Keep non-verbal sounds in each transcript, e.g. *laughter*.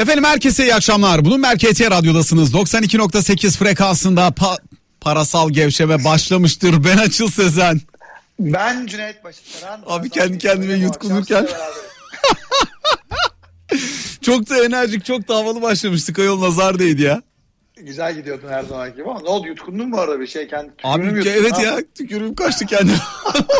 Efendim herkese iyi akşamlar. Bunun Merkezi Radyo'dasınız. 92.8 frekansında pa- parasal gevşeme başlamıştır. Ben Açıl Sezen. Ben Cüneyt Başıtaran. Abi kendi kendime yutkunurken. *laughs* çok da enerjik, çok da havalı başlamıştık. Ayol nazar değdi ya. Güzel gidiyordun her zaman gibi ama ne oldu yutkundun mu arada bir şey? Kendi Abi evet ya tükürüğüm kaçtı kendime.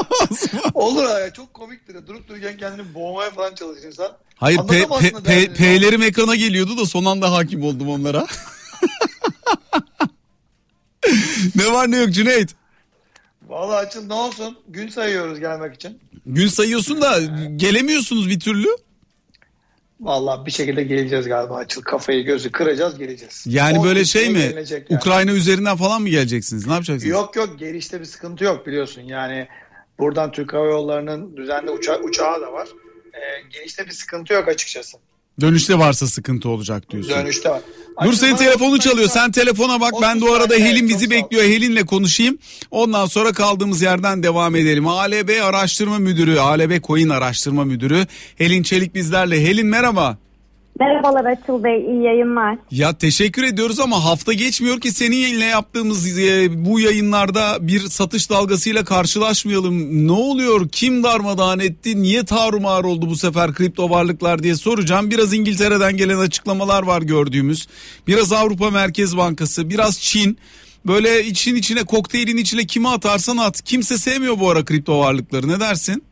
*laughs* Olur ya çok komiktir. Durup dururken kendini boğmaya falan çalışır insan. Hayır P, P, P, P'lerim ekrana geliyordu da son anda hakim oldum onlara. *laughs* ne var ne yok Cüneyt? Valla açın ne olsun gün sayıyoruz gelmek için. Gün sayıyorsun da gelemiyorsunuz bir türlü. Valla bir şekilde geleceğiz galiba açıl kafayı gözü kıracağız geleceğiz. Yani 10 böyle şey mi yani. Ukrayna üzerinden falan mı geleceksiniz ne yapacaksınız? Yok yok gelişte bir sıkıntı yok biliyorsun yani buradan Türk Hava Yolları'nın düzenli uça uçağı da var. Ee, gelişte bir sıkıntı yok açıkçası. Dönüşte varsa sıkıntı olacak diyorsun. Dönüşte var. Dur senin telefonu çalıyor. Sen telefona bak. Ben de o arada Helin bizi bekliyor. Helin'le konuşayım. Ondan sonra kaldığımız yerden devam edelim. ALB Araştırma Müdürü, ALB Coin Araştırma Müdürü Helin Çelik bizlerle. Helin merhaba. Merhabalar Açıl Bey, iyi yayınlar. Ya teşekkür ediyoruz ama hafta geçmiyor ki seninle yaptığımız e, bu yayınlarda bir satış dalgasıyla karşılaşmayalım. Ne oluyor? Kim darmadağın etti? Niye tarumar oldu bu sefer kripto varlıklar diye soracağım. Biraz İngiltere'den gelen açıklamalar var gördüğümüz. Biraz Avrupa Merkez Bankası, biraz Çin. Böyle için içine kokteylin içine kimi atarsan at. Kimse sevmiyor bu ara kripto varlıkları. Ne dersin?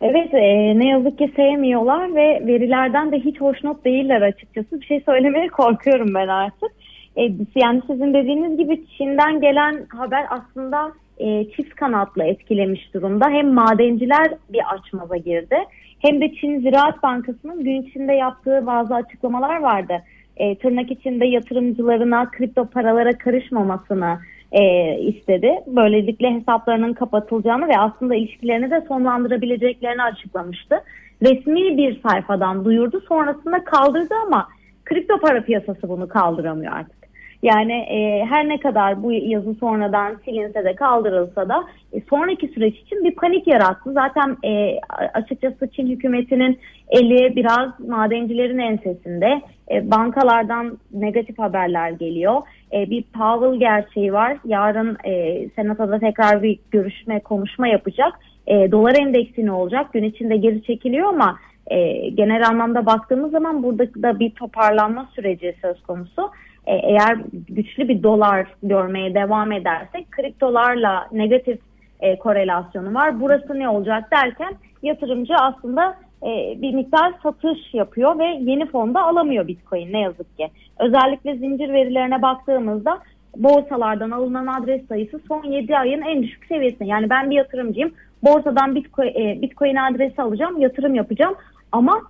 Evet e, ne yazık ki sevmiyorlar ve verilerden de hiç hoşnut değiller açıkçası. Bir şey söylemeye *laughs* korkuyorum ben artık. E, yani sizin dediğiniz gibi Çin'den gelen haber aslında e, çift kanatlı etkilemiş durumda. Hem madenciler bir açmaza girdi hem de Çin Ziraat Bankası'nın gün içinde yaptığı bazı açıklamalar vardı. E, tırnak içinde yatırımcılarına kripto paralara karışmamasını e, istedi. Böylelikle hesaplarının kapatılacağını ve aslında ilişkilerini de sonlandırabileceklerini açıklamıştı. Resmi bir sayfadan duyurdu sonrasında kaldırdı ama kripto para piyasası bunu kaldıramıyor artık. Yani e, her ne kadar bu yazı sonradan silinse de kaldırılsa da e, sonraki süreç için bir panik yarattı. Zaten e, açıkçası Çin hükümetinin eli biraz madencilerin ensesinde. E, bankalardan negatif haberler geliyor. E, bir Powell gerçeği var. Yarın e, Senato'da tekrar bir görüşme, konuşma yapacak. E, dolar endeksi ne olacak? Gün içinde geri çekiliyor ama e, genel anlamda baktığımız zaman burada da bir toparlanma süreci söz konusu. E, eğer güçlü bir dolar görmeye devam edersek kriptolarla negatif e, korelasyonu var. Burası ne olacak derken yatırımcı aslında e, bir miktar satış yapıyor ve yeni fonda alamıyor Bitcoin ne yazık ki. Özellikle zincir verilerine baktığımızda borsalardan alınan adres sayısı son 7 ayın en düşük seviyesinde. Yani ben bir yatırımcıyım. Borsadan Bitcoin, e, Bitcoin adresi alacağım, yatırım yapacağım ama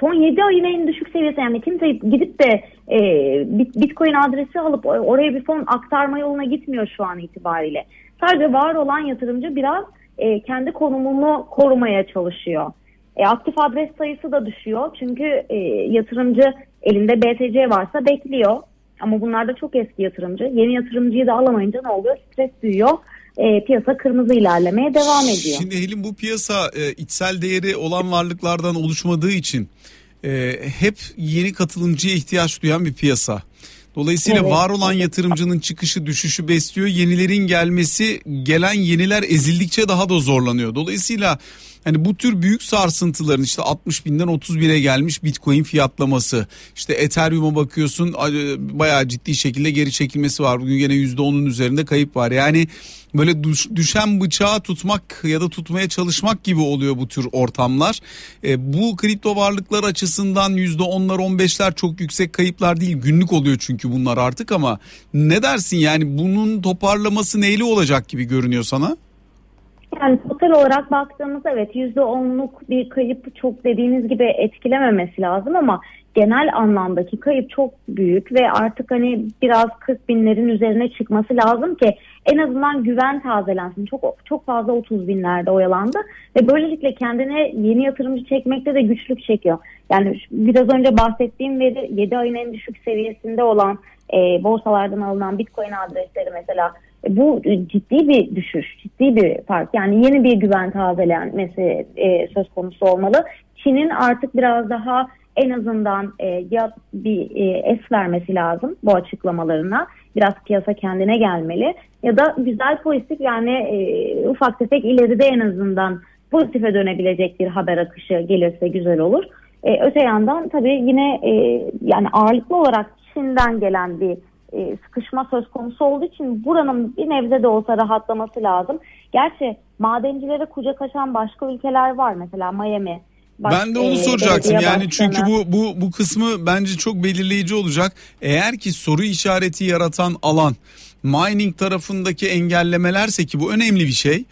son 7 ayın en düşük seviyesi yani kimse gidip de e, Bitcoin adresi alıp oraya bir fon aktarma yoluna gitmiyor şu an itibariyle. Sadece var olan yatırımcı biraz e, kendi konumunu korumaya çalışıyor. E, aktif adres sayısı da düşüyor çünkü e, yatırımcı elinde BTC varsa bekliyor. Ama bunlar da çok eski yatırımcı. Yeni yatırımcıyı da alamayınca ne oluyor? Stres büyüyor e, piyasa kırmızı ilerlemeye devam ediyor. Şimdi Helin bu piyasa e, içsel değeri olan varlıklardan oluşmadığı için e, hep yeni katılımcıya ihtiyaç duyan bir piyasa. Dolayısıyla evet. var olan yatırımcının çıkışı düşüşü besliyor. Yenilerin gelmesi gelen yeniler ezildikçe daha da zorlanıyor. Dolayısıyla hani bu tür büyük sarsıntıların işte 60 binden 30 bine gelmiş bitcoin fiyatlaması işte ethereum'a bakıyorsun bayağı ciddi şekilde geri çekilmesi var. Bugün yine %10'un üzerinde kayıp var. Yani böyle düşen bıçağı tutmak ya da tutmaya çalışmak gibi oluyor bu tür ortamlar. E, bu kripto varlıklar açısından %10'lar 15'ler çok yüksek kayıplar değil günlük oluyor çünkü bunlar artık ama ne dersin yani bunun toparlaması neyle olacak gibi görünüyor sana? Yani total olarak baktığımızda evet %10'luk bir kayıp çok dediğiniz gibi etkilememesi lazım ama genel anlamdaki kayıp çok büyük ve artık hani biraz 40 binlerin üzerine çıkması lazım ki en azından güven tazelensin. Çok çok fazla 30 binlerde oyalandı ve böylelikle kendine yeni yatırımcı çekmekte de güçlük çekiyor. Yani biraz önce bahsettiğim veri 7 ayın en düşük seviyesinde olan e, borsalardan alınan Bitcoin adresleri mesela bu ciddi bir düşüş, ciddi bir fark. Yani yeni bir güven tazelenmesi e, söz konusu olmalı. Çin'in artık biraz daha en azından e, ya bir e, es vermesi lazım bu açıklamalarına. Biraz piyasa kendine gelmeli ya da güzel pozitif yani e, ufak tefek ileride en azından pozitife dönebilecek bir haber akışı gelirse güzel olur. E, öte yandan tabii yine e, yani ağırlıklı olarak Çin'den gelen bir e, sıkışma söz konusu olduğu için buranın bir nebze de olsa rahatlaması lazım. Gerçi madencilere kucak açan başka ülkeler var mesela Miami. Baş, ben de onu e, soracaktım yani çünkü bu bu bu kısmı bence çok belirleyici olacak. Eğer ki soru işareti yaratan alan mining tarafındaki engellemelerse ki bu önemli bir şey.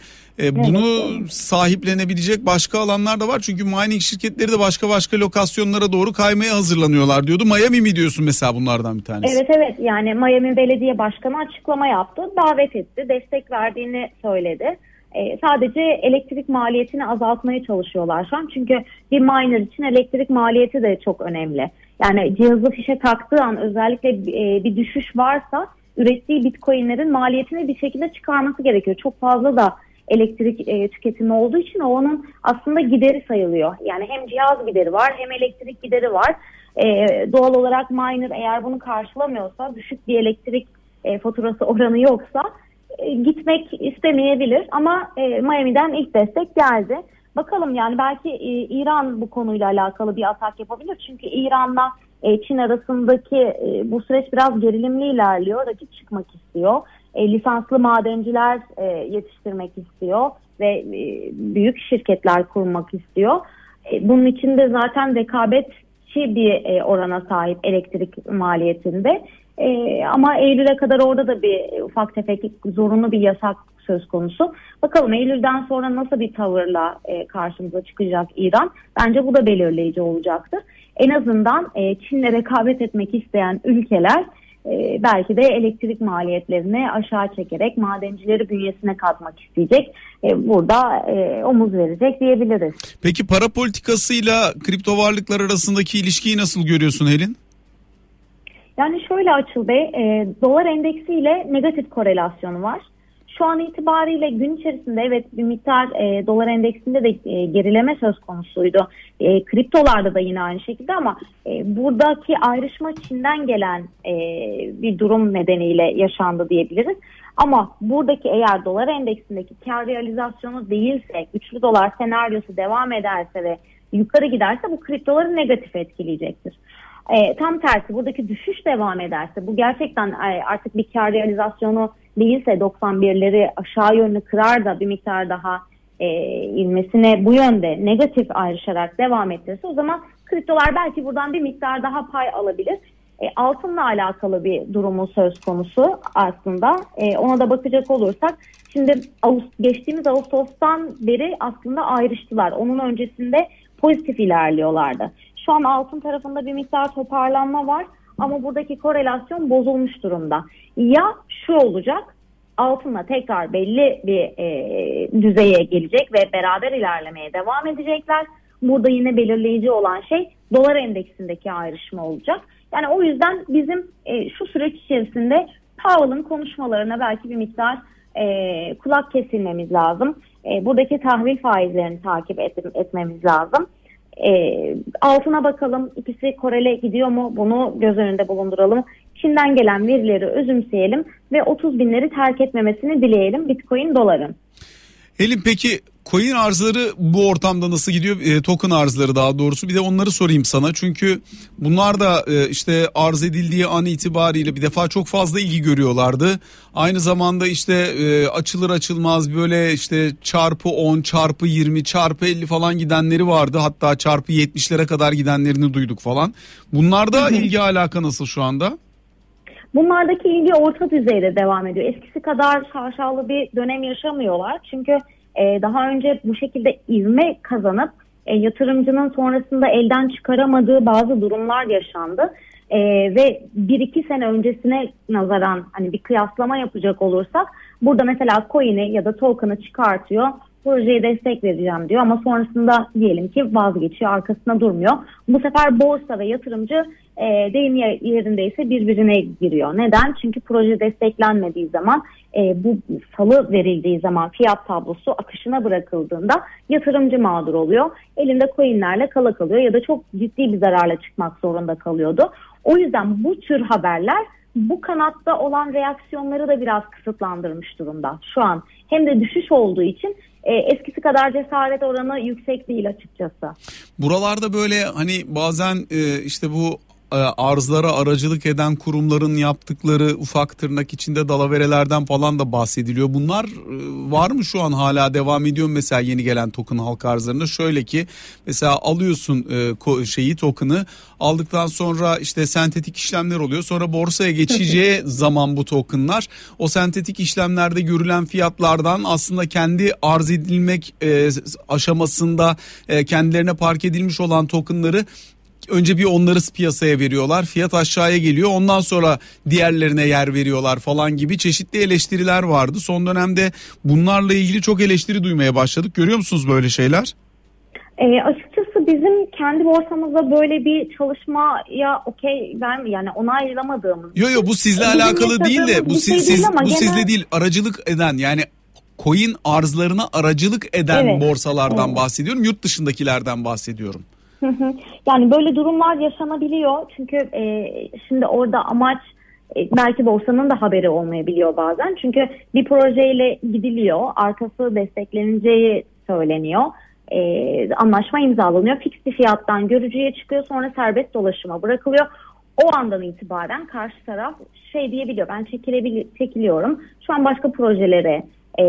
E, bunu sahiplenebilecek başka alanlar da var. Çünkü mining şirketleri de başka başka lokasyonlara doğru kaymaya hazırlanıyorlar diyordu. Miami mi diyorsun mesela bunlardan bir tanesi? Evet evet yani Miami Belediye Başkanı açıklama yaptı. Davet etti. Destek verdiğini söyledi. E, sadece elektrik maliyetini azaltmaya çalışıyorlar şu an. Çünkü bir miner için elektrik maliyeti de çok önemli. Yani cihazı fişe taktığı an özellikle e, bir düşüş varsa ürettiği bitcoinlerin maliyetini bir şekilde çıkarması gerekiyor. Çok fazla da elektrik e, tüketimi olduğu için o onun aslında gideri sayılıyor. Yani hem cihaz gideri var hem elektrik gideri var. E, doğal olarak miner eğer bunu karşılamıyorsa düşük bir elektrik e, faturası oranı yoksa e, gitmek istemeyebilir ama e, Miami'den ilk destek geldi. Bakalım yani belki e, İran bu konuyla alakalı bir atak yapabilir. Çünkü İran'la e, Çin arasındaki e, bu süreç biraz gerilimli ilerliyor. Rakip çıkmak istiyor. E, lisanslı madenciler e, yetiştirmek istiyor ve e, büyük şirketler kurmak istiyor. E, bunun için de zaten rekabetçi bir e, orana sahip elektrik maliyetinde. E, ama Eylül'e kadar orada da bir ufak tefek zorunlu bir yasak söz konusu. Bakalım Eylül'den sonra nasıl bir tavırla e, karşımıza çıkacak İran? Bence bu da belirleyici olacaktır. En azından e, Çin'le rekabet etmek isteyen ülkeler e, belki de elektrik maliyetlerini aşağı çekerek madencileri bünyesine katmak isteyecek. E, burada e, omuz verecek diyebiliriz. Peki para politikasıyla kripto varlıklar arasındaki ilişkiyi nasıl görüyorsun Helin? Yani şöyle Açıl Bey, e, dolar endeksiyle negatif korelasyonu var. Şu an itibariyle gün içerisinde evet bir miktar e, dolar endeksinde de e, gerileme söz konusuydu. E, kriptolarda da yine aynı şekilde ama e, buradaki ayrışma Çin'den gelen e, bir durum nedeniyle yaşandı diyebiliriz. Ama buradaki eğer dolar endeksindeki kar realizasyonu değilse, güçlü dolar senaryosu devam ederse ve yukarı giderse bu kriptoları negatif etkileyecektir. E, tam tersi buradaki düşüş devam ederse bu gerçekten e, artık bir kar realizasyonu değilse 91'leri aşağı yönlü kırar da bir miktar daha e, inmesine bu yönde negatif ayrışarak devam ettirirse o zaman kriptolar belki buradan bir miktar daha pay alabilir. E, altınla alakalı bir durumu söz konusu aslında. E, ona da bakacak olursak şimdi geçtiğimiz Ağustos'tan beri aslında ayrıştılar. Onun öncesinde pozitif ilerliyorlardı. Şu an altın tarafında bir miktar toparlanma var ama buradaki korelasyon bozulmuş durumda. Ya şu olacak altınla tekrar belli bir e, düzeye gelecek ve beraber ilerlemeye devam edecekler. Burada yine belirleyici olan şey dolar endeksindeki ayrışma olacak. Yani o yüzden bizim e, şu süreç içerisinde Powell'ın konuşmalarına belki bir miktar e, kulak kesilmemiz lazım. E, buradaki tahvil faizlerini takip et, etmemiz lazım. E, altına bakalım ikisi korele gidiyor mu bunu göz önünde bulunduralım. Çin'den gelen verileri özümseyelim ve 30 binleri terk etmemesini dileyelim Bitcoin doların. Elin peki coin arzları bu ortamda nasıl gidiyor? E, token arzları daha doğrusu. Bir de onları sorayım sana. Çünkü bunlar da e, işte arz edildiği an itibariyle bir defa çok fazla ilgi görüyorlardı. Aynı zamanda işte e, açılır açılmaz böyle işte çarpı 10, çarpı 20, çarpı 50 falan gidenleri vardı. Hatta çarpı 70'lere kadar gidenlerini duyduk falan. Bunlarda ilgi alaka nasıl şu anda? Bunlardaki ilgi orta düzeyde devam ediyor. Eskisi kadar şaşalı bir dönem yaşamıyorlar. Çünkü e, daha önce bu şekilde ivme kazanıp e, yatırımcının sonrasında elden çıkaramadığı bazı durumlar yaşandı. E, ve bir iki sene öncesine nazaran hani bir kıyaslama yapacak olursak burada mesela coin'i ya da token'ı çıkartıyor projeye destek vereceğim diyor ama sonrasında diyelim ki vazgeçiyor arkasına durmuyor. Bu sefer borsa ve yatırımcı e, deyim yerindeyse birbirine giriyor. Neden? Çünkü proje desteklenmediği zaman e, bu salı verildiği zaman fiyat tablosu akışına bırakıldığında yatırımcı mağdur oluyor. Elinde coinlerle kala kalıyor ya da çok ciddi bir zararla çıkmak zorunda kalıyordu. O yüzden bu tür haberler bu kanatta olan reaksiyonları da biraz kısıtlandırmış durumda şu an. Hem de düşüş olduğu için e, eskisi kadar cesaret oranı yüksek değil açıkçası. Buralarda böyle hani bazen e, işte bu arzlara aracılık eden kurumların yaptıkları ufak tırnak içinde dalaverelerden falan da bahsediliyor. Bunlar e, var mı şu an hala devam ediyor mesela yeni gelen token halk arzlarında? Şöyle ki mesela alıyorsun e, şeyi token'ı aldıktan sonra işte sentetik işlemler oluyor. Sonra borsaya geçeceği zaman bu token'lar o sentetik işlemlerde görülen fiyatlardan aslında kendi arz edilmek aşamasında kendilerine park edilmiş olan token'ları önce bir onları piyasaya veriyorlar. Fiyat aşağıya geliyor. Ondan sonra diğerlerine yer veriyorlar falan gibi çeşitli eleştiriler vardı. Son dönemde bunlarla ilgili çok eleştiri duymaya başladık. Görüyor musunuz böyle şeyler? E, açıkçası bizim kendi borsamızda böyle bir çalışmaya okey ben yani onaylamadığımız. Yok yok bu sizle alakalı değil de bu siz, şey siz bu genel... sizle değil aracılık eden yani coin arzlarına aracılık eden evet, borsalardan evet. bahsediyorum. Yurt dışındakilerden bahsediyorum yani böyle durumlar yaşanabiliyor. Çünkü e, şimdi orada amaç e, belki borsanın da haberi olmayabiliyor bazen. Çünkü bir projeyle gidiliyor. Arkası destekleneceği söyleniyor. E, anlaşma imzalanıyor. Fix bir fiyattan görücüye çıkıyor. Sonra serbest dolaşıma bırakılıyor. O andan itibaren karşı taraf şey diyebiliyor. Ben çekiliyorum. Şu an başka projelere e,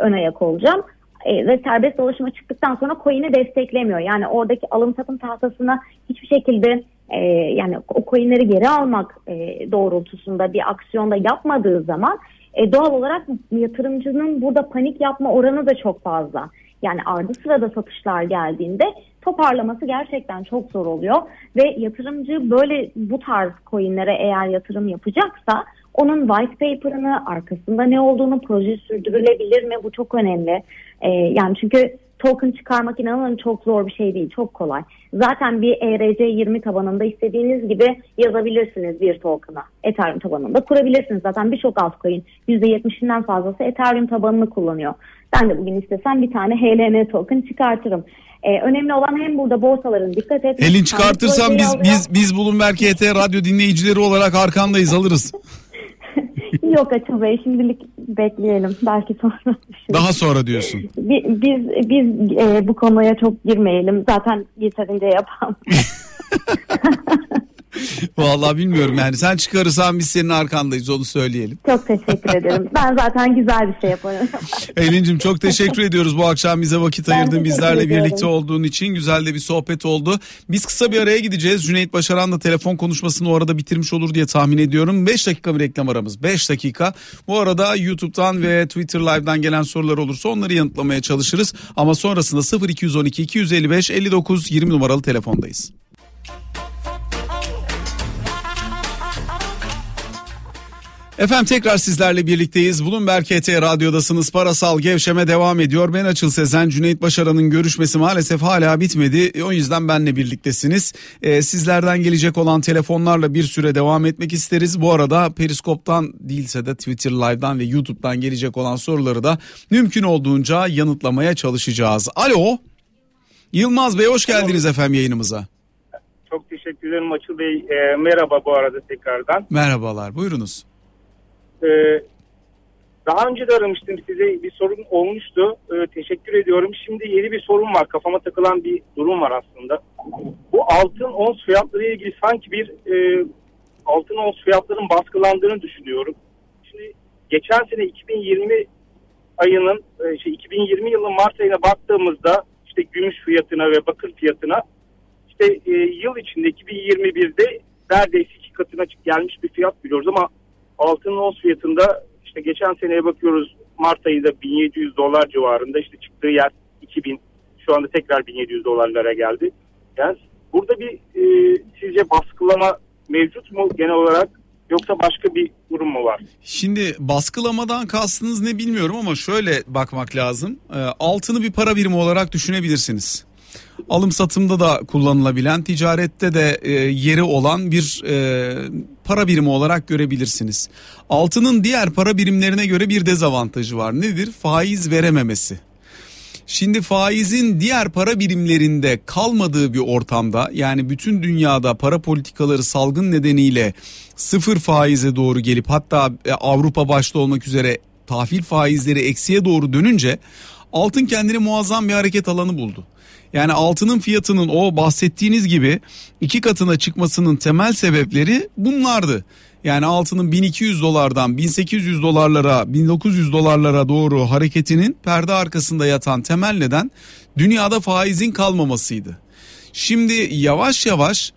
ön ayak olacağım e, ve serbest dolaşıma çıktıktan sonra coin'i desteklemiyor. Yani oradaki alım satım tahtasına hiçbir şekilde e, yani o coin'leri geri almak e, doğrultusunda bir aksiyonda yapmadığı zaman e, doğal olarak yatırımcının burada panik yapma oranı da çok fazla. Yani ardı sırada satışlar geldiğinde toparlaması gerçekten çok zor oluyor ve yatırımcı böyle bu tarz coinlere eğer yatırım yapacaksa onun white paper'ını arkasında ne olduğunu proje sürdürülebilir mi bu çok önemli. Ee, yani çünkü token çıkarmak inanın çok zor bir şey değil. Çok kolay. Zaten bir ERC20 tabanında istediğiniz gibi yazabilirsiniz bir token'a. Ethereum tabanında kurabilirsiniz. Zaten birçok altcoin %70'inden fazlası Ethereum tabanını kullanıyor. Ben de bugün istesem bir tane HLN token çıkartırım. Ee, önemli olan hem burada borsaların dikkat etmesi. Helin çıkartırsam biz, biz, biz Bloomberg HT radyo dinleyicileri olarak arkandayız alırız. *laughs* Yok Açıl Bey şimdilik bekleyelim. Belki sonra düşünürüz. Daha sonra diyorsun. Biz, biz, biz e, bu konuya çok girmeyelim. Zaten yeterince yapan. *laughs* *laughs* Vallahi bilmiyorum yani sen çıkarırsan biz senin arkandayız onu söyleyelim. Çok teşekkür ederim. Ben zaten güzel bir şey yaparım. *laughs* Elin'cim çok teşekkür ediyoruz bu akşam bize vakit ayırdın bizlerle ediyorum. birlikte olduğun için. Güzel de bir sohbet oldu. Biz kısa bir araya gideceğiz. Cüneyt Başaran da telefon konuşmasını o arada bitirmiş olur diye tahmin ediyorum. 5 dakika bir reklam aramız. 5 dakika. Bu arada YouTube'dan ve Twitter Live'dan gelen sorular olursa onları yanıtlamaya çalışırız. Ama sonrasında 0212 255 59 20 numaralı telefondayız. Efendim tekrar sizlerle birlikteyiz. Bloomberg HT Radyo'dasınız. Parasal gevşeme devam ediyor. Ben Açıl Sezen, Cüneyt Başaran'ın görüşmesi maalesef hala bitmedi. E, o yüzden benle birliktesiniz. Ee, sizlerden gelecek olan telefonlarla bir süre devam etmek isteriz. Bu arada Periskop'tan değilse de Twitter Live'dan ve YouTube'dan gelecek olan soruları da mümkün olduğunca yanıtlamaya çalışacağız. Alo. Yılmaz Bey hoş geldiniz efendim yayınımıza. Çok teşekkür ederim Açıl Bey. E, merhaba bu arada tekrardan. Merhabalar buyurunuz. Ee, daha önce de aramıştım size bir sorun olmuştu. Ee, teşekkür ediyorum. Şimdi yeni bir sorun var. Kafama takılan bir durum var aslında. Bu altın ons fiyatları ile ilgili sanki bir e, altın ons fiyatların baskılandığını düşünüyorum. Şimdi geçen sene 2020 ayının e, şey 2020 yılının Mart ayına baktığımızda işte gümüş fiyatına ve bakır fiyatına işte e, yıl içinde 2021'de neredeyse iki katına gelmiş bir fiyat biliyoruz ama altın ons fiyatında işte geçen seneye bakıyoruz Mart ayında 1700 dolar civarında işte çıktığı yer 2000 şu anda tekrar 1700 dolarlara geldi. Yani burada bir e, sizce baskılama mevcut mu genel olarak Yoksa başka bir durum mu var? Şimdi baskılamadan kastınız ne bilmiyorum ama şöyle bakmak lazım. E, altını bir para birimi olarak düşünebilirsiniz. Alım satımda da kullanılabilen, ticarette de e, yeri olan bir e, para birimi olarak görebilirsiniz. Altının diğer para birimlerine göre bir dezavantajı var. Nedir? Faiz verememesi. Şimdi faizin diğer para birimlerinde kalmadığı bir ortamda yani bütün dünyada para politikaları salgın nedeniyle sıfır faize doğru gelip hatta e, Avrupa başta olmak üzere tahvil faizleri eksiye doğru dönünce altın kendini muazzam bir hareket alanı buldu. Yani altının fiyatının o bahsettiğiniz gibi iki katına çıkmasının temel sebepleri bunlardı. Yani altının 1200 dolardan 1800 dolarlara 1900 dolarlara doğru hareketinin perde arkasında yatan temel neden dünyada faizin kalmamasıydı. Şimdi yavaş yavaş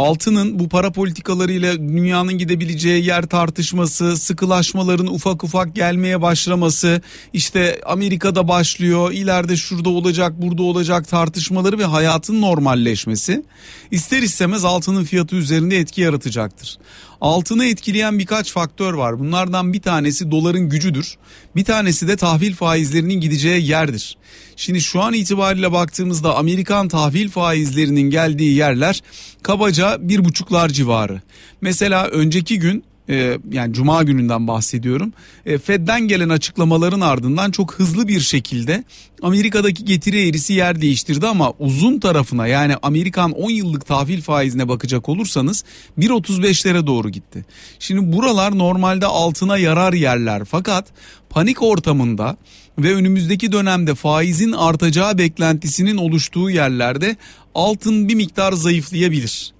altının bu para politikalarıyla dünyanın gidebileceği yer tartışması, sıkılaşmaların ufak ufak gelmeye başlaması, işte Amerika'da başlıyor, ileride şurada olacak, burada olacak tartışmaları ve hayatın normalleşmesi ister istemez altının fiyatı üzerinde etki yaratacaktır. Altını etkileyen birkaç faktör var. Bunlardan bir tanesi doların gücüdür. Bir tanesi de tahvil faizlerinin gideceği yerdir. Şimdi şu an itibariyle baktığımızda Amerikan tahvil faizlerinin geldiği yerler kabaca bir buçuklar civarı. Mesela önceki gün e, yani cuma gününden bahsediyorum. E, Fed'den gelen açıklamaların ardından çok hızlı bir şekilde Amerika'daki getiri eğrisi yer değiştirdi ama uzun tarafına yani Amerikan 10 yıllık tahvil faizine bakacak olursanız 1.35'lere doğru gitti. Şimdi buralar normalde altına yarar yerler fakat panik ortamında ve önümüzdeki dönemde faizin artacağı beklentisinin oluştuğu yerlerde altın bir miktar zayıflayabilir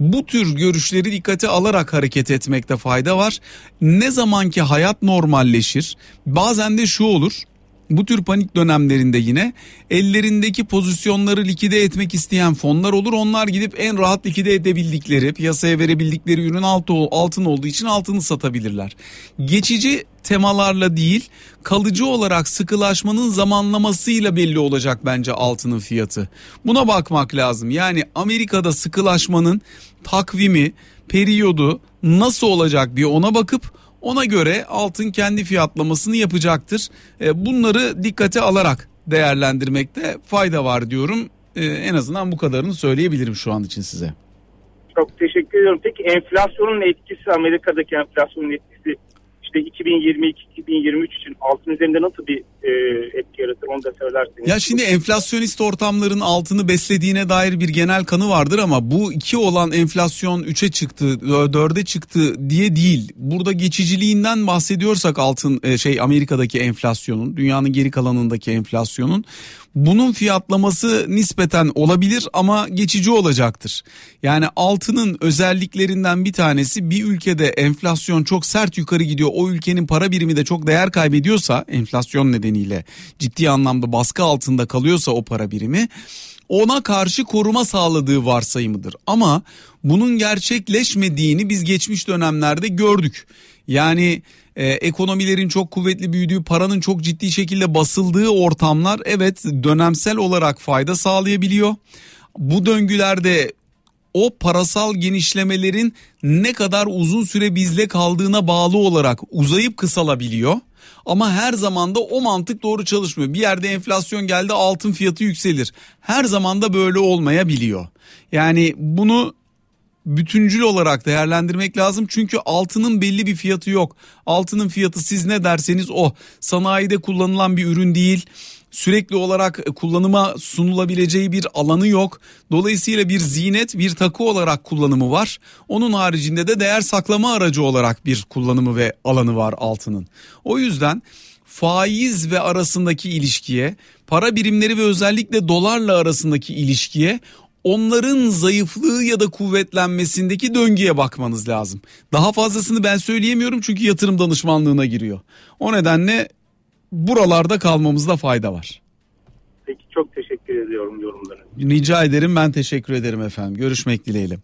bu tür görüşleri dikkate alarak hareket etmekte fayda var. Ne zaman ki hayat normalleşir bazen de şu olur bu tür panik dönemlerinde yine ellerindeki pozisyonları likide etmek isteyen fonlar olur. Onlar gidip en rahat likide edebildikleri, piyasaya verebildikleri ürün altı, altın olduğu için altını satabilirler. Geçici temalarla değil, kalıcı olarak sıkılaşmanın zamanlamasıyla belli olacak bence altının fiyatı. Buna bakmak lazım. Yani Amerika'da sıkılaşmanın takvimi, periyodu nasıl olacak bir ona bakıp ona göre altın kendi fiyatlamasını yapacaktır. E, bunları dikkate alarak değerlendirmekte fayda var diyorum. E, en azından bu kadarını söyleyebilirim şu an için size. Çok teşekkür ediyorum. Peki enflasyonun etkisi Amerika'daki enflasyonun etkisi işte 2022-2023 için altın üzerinde nasıl bir e, etki yaratır onu da söylerseniz. Ya şimdi enflasyonist ortamların altını beslediğine dair bir genel kanı vardır ama bu iki olan enflasyon 3'e çıktı 4'e çıktı diye değil. Burada geçiciliğinden bahsediyorsak altın e, şey Amerika'daki enflasyonun dünyanın geri kalanındaki enflasyonun bunun fiyatlaması nispeten olabilir ama geçici olacaktır. Yani altının özelliklerinden bir tanesi bir ülkede enflasyon çok sert yukarı gidiyor. O ülkenin para birimi de çok değer kaybediyorsa enflasyon nedeniyle ciddi anlamda baskı altında kalıyorsa o para birimi ona karşı koruma sağladığı varsayımıdır. Ama bunun gerçekleşmediğini biz geçmiş dönemlerde gördük. Yani e, ekonomilerin çok kuvvetli büyüdüğü, paranın çok ciddi şekilde basıldığı ortamlar evet dönemsel olarak fayda sağlayabiliyor. Bu döngülerde o parasal genişlemelerin ne kadar uzun süre bizle kaldığına bağlı olarak uzayıp kısalabiliyor. Ama her zaman da o mantık doğru çalışmıyor. Bir yerde enflasyon geldi altın fiyatı yükselir. Her zaman da böyle olmayabiliyor. Yani bunu bütüncül olarak değerlendirmek lazım. Çünkü altının belli bir fiyatı yok. Altının fiyatı siz ne derseniz o. Sanayide kullanılan bir ürün değil. Sürekli olarak kullanıma sunulabileceği bir alanı yok. Dolayısıyla bir zinet, bir takı olarak kullanımı var. Onun haricinde de değer saklama aracı olarak bir kullanımı ve alanı var altının. O yüzden faiz ve arasındaki ilişkiye, para birimleri ve özellikle dolarla arasındaki ilişkiye onların zayıflığı ya da kuvvetlenmesindeki döngüye bakmanız lazım. Daha fazlasını ben söyleyemiyorum çünkü yatırım danışmanlığına giriyor. O nedenle buralarda kalmamızda fayda var. Peki çok teşekkür ediyorum yorumlarınız. Rica ederim ben teşekkür ederim efendim. Görüşmek dileğiyle.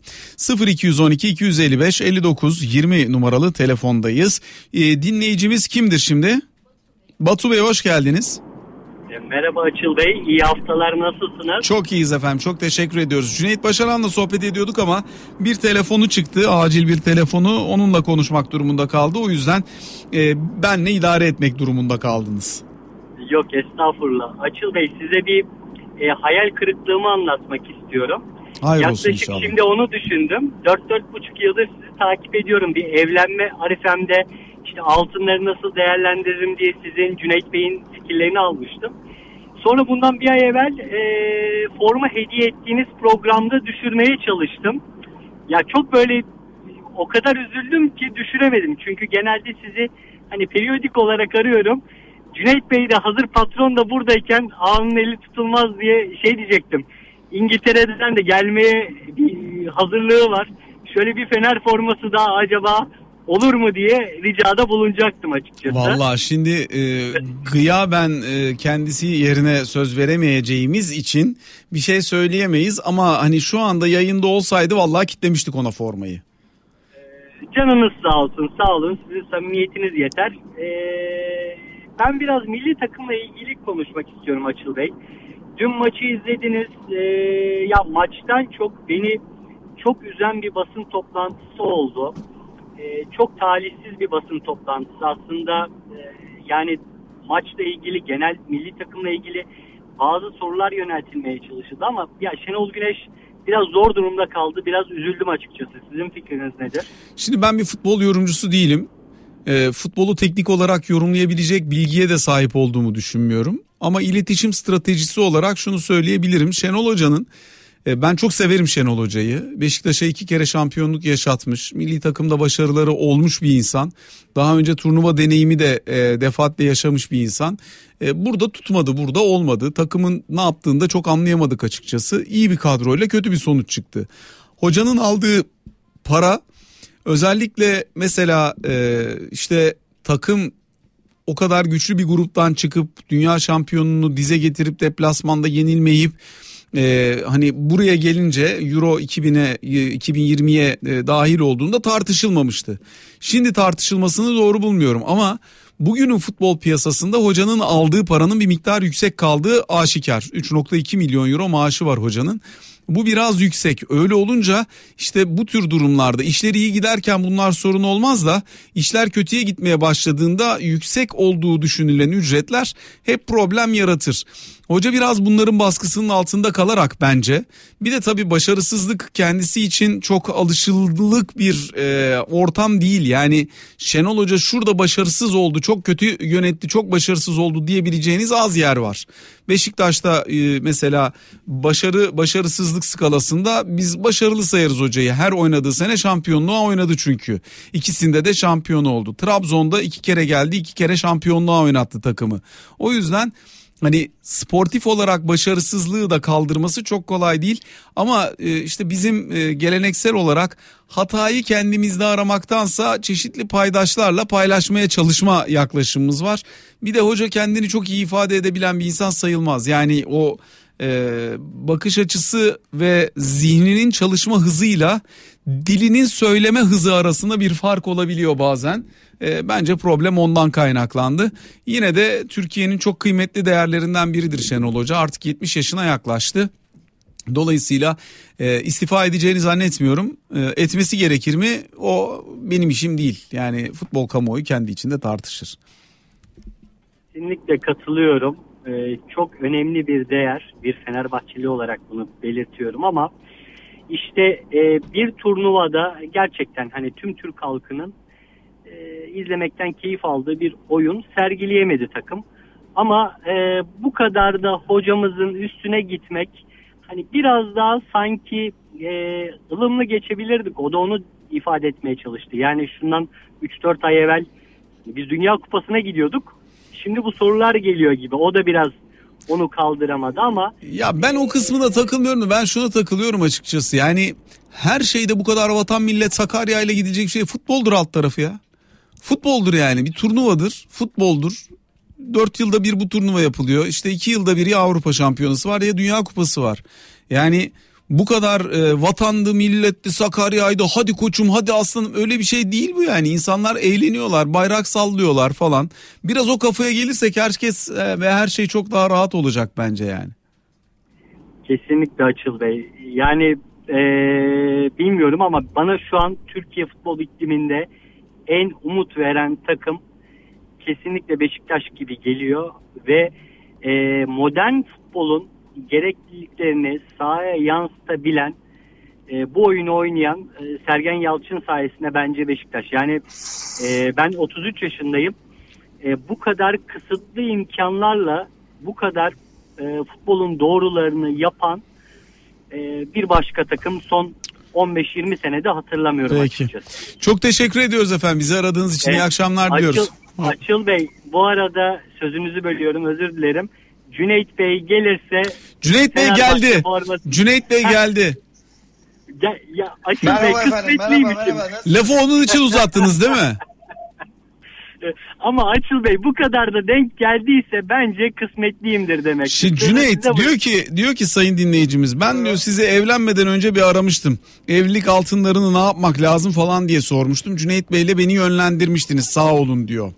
0212 255 59 20 numaralı telefondayız. Ee, dinleyicimiz kimdir şimdi? Batu Bey hoş geldiniz. Merhaba Açıl Bey, iyi haftalar nasılsınız? Çok iyiyiz efendim, çok teşekkür ediyoruz. Cüneyt Başaran'la sohbet ediyorduk ama bir telefonu çıktı, acil bir telefonu. Onunla konuşmak durumunda kaldı. O yüzden e, benle idare etmek durumunda kaldınız. Yok estağfurullah. Açıl Bey size bir e, hayal kırıklığımı anlatmak istiyorum. Hayır Yaklaşık olsun inşallah. şimdi onu düşündüm. 4-4,5 yıldır sizi takip ediyorum. Bir evlenme arifemde işte altınları nasıl değerlendiririm diye sizin Cüneyt Bey'in fikirlerini almıştım. Sonra bundan bir ay evvel e, forma hediye ettiğiniz programda düşürmeye çalıştım. Ya çok böyle o kadar üzüldüm ki düşüremedim. Çünkü genelde sizi hani periyodik olarak arıyorum. Cüneyt Bey de hazır patron da buradayken ağanın eli tutulmaz diye şey diyecektim. İngiltere'den de gelmeye bir hazırlığı var. Şöyle bir Fener forması daha acaba olur mu diye ricada bulunacaktım açıkçası. Vallahi şimdi e, gıyaben e, kendisi yerine söz veremeyeceğimiz için bir şey söyleyemeyiz ama hani şu anda yayında olsaydı vallahi kitlemiştik ona formayı. Canınız sağ olsun, sağ olun. Sizin samimiyetiniz yeter. Ee, ben biraz milli takımla ilgili konuşmak istiyorum Açıl Bey. Dün maçı izlediniz. Ee, ya maçtan çok beni çok üzen bir basın toplantısı oldu. Ee, çok talihsiz bir basın toplantısı. Aslında e, yani maçla ilgili, genel milli takımla ilgili bazı sorular yöneltilmeye çalışıldı ama ya Şenol Güneş biraz zor durumda kaldı. Biraz üzüldüm açıkçası. Sizin fikriniz nedir? Şimdi ben bir futbol yorumcusu değilim. E, futbolu teknik olarak yorumlayabilecek bilgiye de sahip olduğumu düşünmüyorum. Ama iletişim stratejisi olarak şunu söyleyebilirim. Şenol Hoca'nın ben çok severim Şenol Hoca'yı. Beşiktaş'a iki kere şampiyonluk yaşatmış. Milli takımda başarıları olmuş bir insan. Daha önce turnuva deneyimi de e, defaatle yaşamış bir insan. E, burada tutmadı, burada olmadı. Takımın ne yaptığını da çok anlayamadık açıkçası. İyi bir kadroyla kötü bir sonuç çıktı. Hocanın aldığı para özellikle mesela e, işte takım o kadar güçlü bir gruptan çıkıp dünya şampiyonunu dize getirip deplasmanda yenilmeyip e, hani buraya gelince Euro 2000'e 2020'ye e, dahil olduğunda tartışılmamıştı. Şimdi tartışılmasını doğru bulmuyorum ama bugünün futbol piyasasında hocanın aldığı paranın bir miktar yüksek kaldığı aşikar. 3.2 milyon euro maaşı var hocanın. Bu biraz yüksek. Öyle olunca işte bu tür durumlarda işleri iyi giderken bunlar sorun olmaz da işler kötüye gitmeye başladığında yüksek olduğu düşünülen ücretler hep problem yaratır. Hoca biraz bunların baskısının altında kalarak bence bir de tabii başarısızlık kendisi için çok alışıldık bir e, ortam değil. Yani Şenol Hoca şurada başarısız oldu çok kötü yönetti çok başarısız oldu diyebileceğiniz az yer var. Beşiktaş'ta e, mesela başarı başarısızlık skalasında biz başarılı sayarız hocayı. Her oynadığı sene şampiyonluğa oynadı çünkü. İkisinde de şampiyon oldu. Trabzon'da iki kere geldi iki kere şampiyonluğa oynattı takımı. O yüzden hani sportif olarak başarısızlığı da kaldırması çok kolay değil ama e, işte bizim e, geleneksel olarak hatayı kendimizde aramaktansa çeşitli paydaşlarla paylaşmaya çalışma yaklaşımımız var. Bir de hoca kendini çok iyi ifade edebilen bir insan sayılmaz. Yani o e, bakış açısı ve zihninin çalışma hızıyla dilinin söyleme hızı arasında bir fark olabiliyor bazen. E, bence problem ondan kaynaklandı. Yine de Türkiye'nin çok kıymetli değerlerinden biridir Şenol Hoca. Artık 70 yaşına yaklaştı. Dolayısıyla e, istifa edeceğini zannetmiyorum. E, etmesi gerekir mi? O benim işim değil. Yani futbol kamuoyu kendi içinde tartışır. Kesinlikle katılıyorum. Ee, çok önemli bir değer. Bir Fenerbahçeli olarak bunu belirtiyorum ama işte e, bir turnuvada gerçekten hani tüm Türk halkının e, izlemekten keyif aldığı bir oyun sergileyemedi takım. Ama e, bu kadar da hocamızın üstüne gitmek hani biraz daha sanki e, ılımlı geçebilirdik. O da onu ifade etmeye çalıştı. Yani şundan 3-4 ay evvel biz Dünya Kupası'na gidiyorduk. Şimdi bu sorular geliyor gibi. O da biraz onu kaldıramadı ama Ya ben o kısmına takılmıyorum. Ben şuna takılıyorum açıkçası. Yani her şeyde bu kadar vatan millet Sakarya ile gidecek şey futboldur alt tarafı ya. Futboldur yani bir turnuvadır. Futboldur. Dört yılda bir bu turnuva yapılıyor. İşte iki yılda bir ya Avrupa şampiyonası var ya Dünya Kupası var. Yani bu kadar e, vatandı, milletti, Sakarya'ydı, hadi koçum, hadi aslanım öyle bir şey değil bu yani. İnsanlar eğleniyorlar, bayrak sallıyorlar falan. Biraz o kafaya gelirsek herkes e, ve her şey çok daha rahat olacak bence yani. Kesinlikle Açıl Bey. Yani e, bilmiyorum ama bana şu an Türkiye futbol ikliminde en umut veren takım kesinlikle Beşiktaş gibi geliyor ve e, modern futbolun gerekliliklerini sahaya yansıtabilen e, bu oyunu oynayan e, Sergen Yalçın sayesinde bence Beşiktaş. Yani e, ben 33 yaşındayım. E, bu kadar kısıtlı imkanlarla bu kadar e, futbolun doğrularını yapan e, bir başka takım son 15-20 senede hatırlamıyorum Peki. açıkçası. Çok teşekkür ediyoruz efendim. Bizi aradığınız için Evet. iyi akşamlar Açıl, diliyoruz. Açıl Bey bu arada sözünüzü bölüyorum özür dilerim. Cüneyt Bey gelirse Cüneyt Bey geldi. forması- Cüneyt Bey geldi. Gel, ya Açıl Bey kısmetliymişim. Lafı onun için uzattınız değil mi? *laughs* Ama Açıl Bey bu kadar da denk geldiyse bence kısmetliyimdir demek. Şimdi Cüneyt size diyor ki diyor ki sayın dinleyicimiz ben diyor size evlenmeden önce bir aramıştım. Evlilik altınlarını ne yapmak lazım falan diye sormuştum. Cüneyt Bey'le beni yönlendirmiştiniz sağ olun diyor.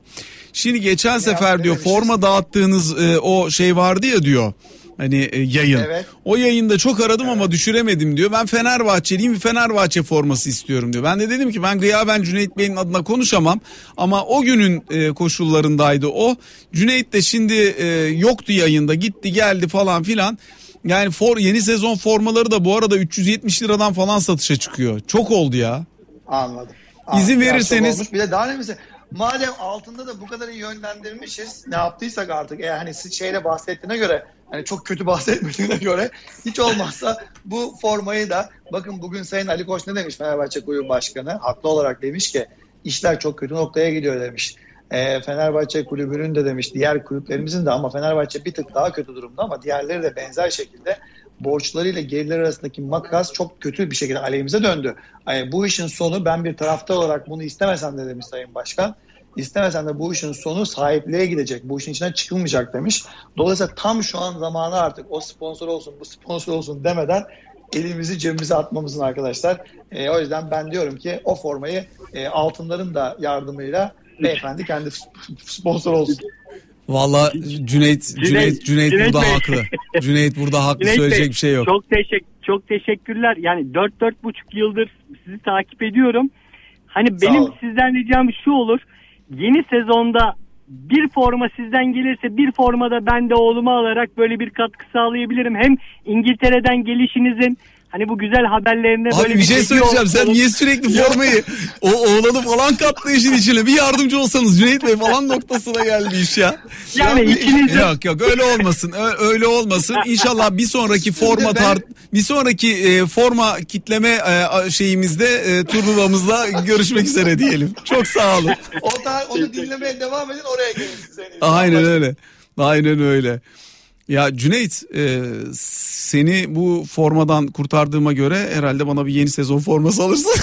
Şimdi geçen sefer diyor forma dağıttığınız e, o şey vardı ya diyor. Hani e, yayın. Evet. O yayında çok aradım ama düşüremedim diyor. Ben Fenerbahçeliyim bir Fenerbahçe forması istiyorum diyor. Ben de dedim ki ben gıyaben Cüneyt Bey'in adına konuşamam. Ama o günün e, koşullarındaydı o. Cüneyt de şimdi e, yoktu yayında gitti geldi falan filan. Yani for, yeni sezon formaları da bu arada 370 liradan falan satışa çıkıyor. Çok oldu ya. Anladım. İzin Biraz verirseniz-. Bir de daha ne mesela madem altında da bu kadar iyi yönlendirmişiz ne yaptıysak artık eğer hani şeyle bahsettiğine göre hani çok kötü *laughs* bahsetmediğine göre hiç olmazsa bu formayı da bakın bugün Sayın Ali Koç ne demiş Fenerbahçe Kulübü Başkanı haklı olarak demiş ki işler çok kötü noktaya gidiyor demiş. Ee, Fenerbahçe kulübünün de demiş diğer kulüplerimizin de ama Fenerbahçe bir tık daha kötü durumda ama diğerleri de benzer şekilde borçlarıyla gelirler arasındaki makas çok kötü bir şekilde aleyhimize döndü. Yani bu işin sonu ben bir taraftar olarak bunu istemesem de demiş Sayın Başkan. İstemesem de bu işin sonu sahipliğe gidecek. Bu işin içinden çıkılmayacak demiş. Dolayısıyla tam şu an zamanı artık o sponsor olsun bu sponsor olsun demeden elimizi cebimize atmamızın arkadaşlar. E, o yüzden ben diyorum ki o formayı e, altınların da yardımıyla beyefendi kendi sponsor olsun. Valla Cüneyt Cüneyt Cüneyt Cüneyt burada Bey. haklı. Cüneyt burada haklı Cüneyt söyleyecek Bey, bir şey yok. Çok teşekkür çok teşekkürler. Yani 4 4 buçuk yıldır sizi takip ediyorum. Hani benim sizden ricam şu olur. Yeni sezonda bir forma sizden gelirse bir formada ben de oğluma alarak böyle bir katkı sağlayabilirim. Hem İngiltere'den gelişinizin hani bu güzel haberlerine Abi böyle bir şey söyleyeceğim. Sen niye sürekli formayı o oğlanı falan kattı işin içine. Bir yardımcı olsanız Cüneyt Bey falan noktasına geldi iş ya. yani ikiniz de Yok yok öyle olmasın. Öyle olmasın. İnşallah bir sonraki forma ben- bir sonraki e, forma kitleme e, şeyimizde e, turnuvamızda görüşmek üzere diyelim. Çok sağ olun. O da, onu dinlemeye devam edin oraya gelin. Aynen öyle. Aynen öyle. Ya Cüneyt e, seni bu formadan kurtardığıma göre herhalde bana bir yeni sezon forması alırsın. *laughs*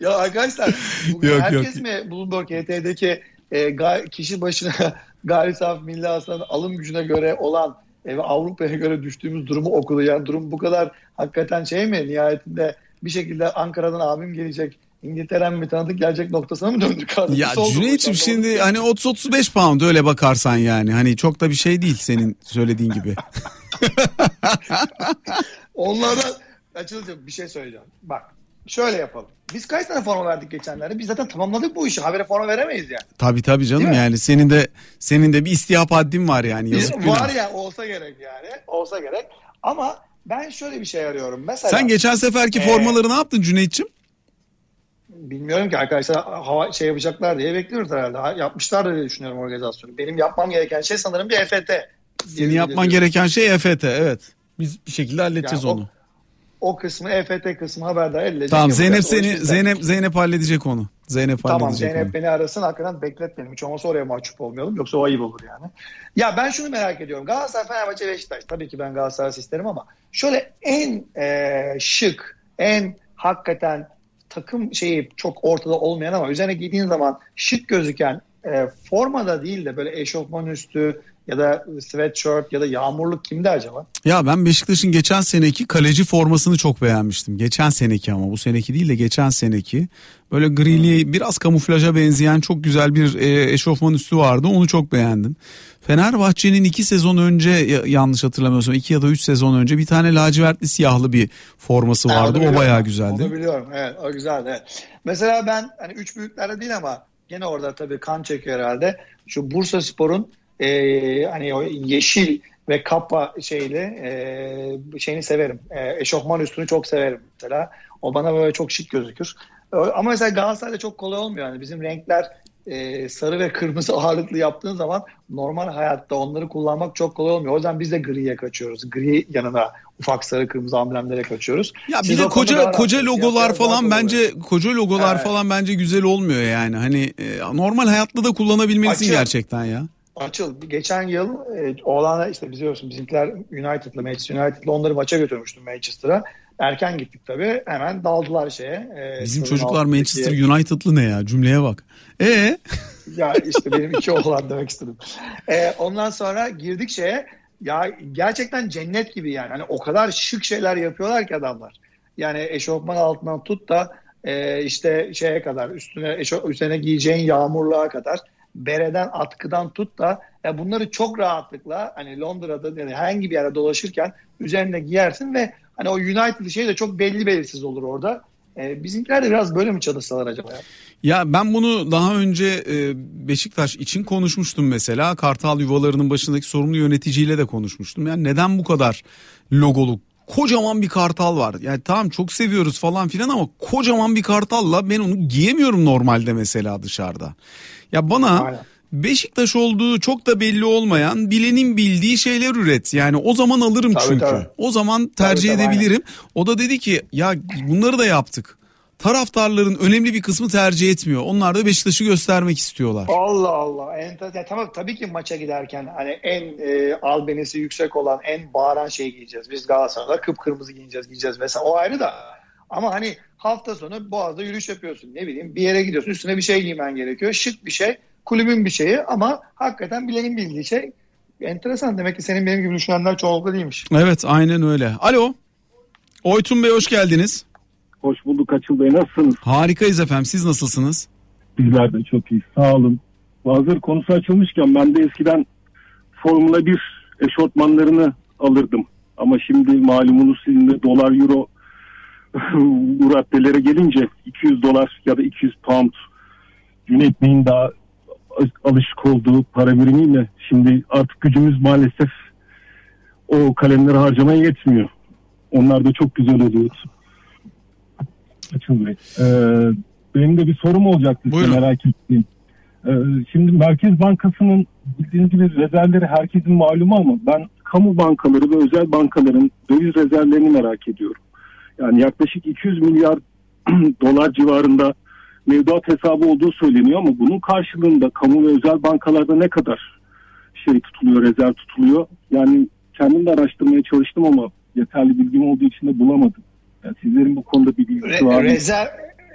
Ya arkadaşlar bugün Yok, herkes yok. mi Bloomberg HT'deki e, ga- kişi başına *laughs* gayri safi milli hasılanın alım gücüne göre olan e, ve Avrupa'ya göre düştüğümüz durumu okudu. Yani durum bu kadar hakikaten şey mi? Nihayetinde bir şekilde Ankara'dan abim gelecek. İngiltere'm mi tanıdık gelecek noktasına mı döndük artık? Ya oldu Cüneyt'ciğim şimdi hani 30-35 pound öyle bakarsan yani. Hani çok da bir şey değil senin söylediğin gibi. *laughs* Onlardan açılacak bir şey söyleyeceğim. Bak şöyle yapalım. Biz kaç tane forma verdik geçenlerde? Biz zaten tamamladık bu işi. Habere forma veremeyiz yani. Tabii tabii canım yani senin de senin de bir istihap haddin var yani yazık Var günah. ya olsa gerek yani. Olsa gerek. Ama ben şöyle bir şey arıyorum. Mesela Sen geçen seferki Ee, formaları ne yaptın Cüneyt'ciğim? Bilmiyorum ki arkadaşlar hava şey yapacaklar diye bekliyoruz herhalde. Ha, Yapmışlar diye düşünüyorum organizasyonu. Benim yapmam gereken şey sanırım bir EFT. Senin yapman gereken şey EFT evet. Biz bir şekilde halledeceğiz Yani o- onu. O kısmı EFT kısmı haberdar edilecek. Tamam. Zeynep O seni Zeynep Zeynep halledecek onu. Zeynep Tamam halledecek Zeynep onu. beni arasın hakikaten bekletmeyelim. Hiç olmazsa oraya mahcup olmayalım. Yoksa o ayıp olur yani. Ya ben şunu merak ediyorum. Galatasaray, Fenerbahçe, Beşiktaş. Tabii ki ben Galatasaray isterim ama şöyle en e, şık, en hakikaten takım şeyi çok ortada olmayan ama üzerine giydiğin zaman şık gözüken e, formada değil de böyle eşofman üstü ya da sweatshirt ya da yağmurluk kimde acaba? Ya ben Beşiktaş'ın geçen seneki kaleci formasını çok beğenmiştim. Geçen seneki ama bu seneki değil de geçen seneki. Böyle grili biraz kamuflaja benzeyen çok güzel bir e, eşofman üstü vardı. Onu çok beğendim. Fenerbahçe'nin iki sezon önce yanlış hatırlamıyorsam iki ya da üç sezon önce bir tane lacivertli siyahlı bir forması vardı. o bayağı güzeldi. Onu biliyorum. Evet, o güzeldi. Evet. Mesela ben hani üç büyüklerde değil ama gene orada tabii kan çekiyor herhalde. Şu Bursa Spor'un e, hani o yeşil ve kappa şeyli e, şeyini severim. E, eşofman üstünü çok severim mesela. O bana böyle çok şık gözükür. Ama mesela Galatasaray'da çok kolay olmuyor. Yani bizim renkler e, sarı ve kırmızı *laughs* ağırlıklı yaptığın zaman normal hayatta onları kullanmak çok kolay olmuyor. O yüzden biz de griye kaçıyoruz. Gri yanına ufak sarı kırmızı amblemlere kaçıyoruz. Ya bir de koca koca logolar falan bence koca logolar evet. falan bence güzel olmuyor yani. Hani e, normal hayatta da kullanabilmelisin Açıl. gerçekten ya. Açıl. Geçen yıl e, oğlanlar işte biliyorsun bizimkiler United'la Manchester United'la onları maça götürmüştüm Manchester'a. Erken gittik tabii. Hemen daldılar şeye. E, Bizim çocuklar Manchester United'lı ne ya? Cümleye bak. E *laughs* Ya işte benim iki oğlan demek istedim. E, ondan sonra girdik şeye. Ya gerçekten cennet gibi yani. Hani o kadar şık şeyler yapıyorlar ki adamlar. Yani eşofman altından tut da e, işte şeye kadar üstüne eşo, üstüne giyeceğin yağmurluğa kadar bereden atkıdan tut da ya bunları çok rahatlıkla hani Londra'da yani herhangi bir yere dolaşırken üzerinde giyersin ve hani o United şey de çok belli belirsiz olur orada. E, bizimkiler de biraz böyle mi çalışsalar acaba ya? Ya ben bunu daha önce e, Beşiktaş için konuşmuştum mesela. Kartal yuvalarının başındaki sorumlu yöneticiyle de konuşmuştum. Yani neden bu kadar logoluk kocaman bir kartal var. Yani tamam çok seviyoruz falan filan ama kocaman bir kartalla ben onu giyemiyorum normalde mesela dışarıda. Ya bana Aynen. Beşiktaş olduğu çok da belli olmayan bilenin bildiği şeyler üret. Yani o zaman alırım tabii, çünkü. Tabii. O zaman tercih tabii, edebilirim. Tabii, o da dedi ki ya bunları da yaptık. Taraftarların önemli bir kısmı tercih etmiyor. Onlar da Beşiktaş'ı göstermek istiyorlar. Allah Allah. Enter, ya tamam tabii ki maça giderken hani en e, albenisi yüksek olan en bağıran şey giyeceğiz. Biz Galatasaray'da kıpkırmızı giyeceğiz, giyeceğiz vesaire. O ayrı da. Ama hani hafta sonu Boğaz'da yürüyüş yapıyorsun. Ne bileyim bir yere gidiyorsun. Üstüne bir şey giymen gerekiyor. Şık bir şey kulübün bir şeyi ama hakikaten bilenin bildiği şey. Enteresan demek ki senin benim gibi düşünenler çoğunlukla değilmiş. Evet aynen öyle. Alo. Oytun Bey hoş geldiniz. Hoş bulduk Açıl Bey nasılsınız? Harikayız efendim siz nasılsınız? Bizler de çok iyi sağ olun. Hazır konusu açılmışken ben de eskiden Formula 1 eşortmanlarını alırdım. Ama şimdi malumunuz sizin de dolar euro bu raddelere gelince 200 dolar ya da 200 pound Cüneyt Bey'in daha alışık olduğu para birimiyle şimdi artık gücümüz maalesef o kalemleri harcamaya yetmiyor. Onlar da çok güzel oluyor. Açın Bey. Ee, benim de bir sorum olacaktı Buyurun. merak ettiğim. Ee, şimdi Merkez Bankası'nın bildiğiniz gibi rezervleri herkesin malumu ama ben kamu bankaları ve özel bankaların döviz rezervlerini merak ediyorum. Yani yaklaşık 200 milyar *clears throat* dolar civarında mevduat hesabı olduğu söyleniyor ama bunun karşılığında kamu ve özel bankalarda ne kadar şey tutuluyor, rezerv tutuluyor? Yani kendim de araştırmaya çalıştım ama yeterli bilgim olduğu için de bulamadım. Yani sizlerin bu konuda bir bilgisi var mı? Rezerv,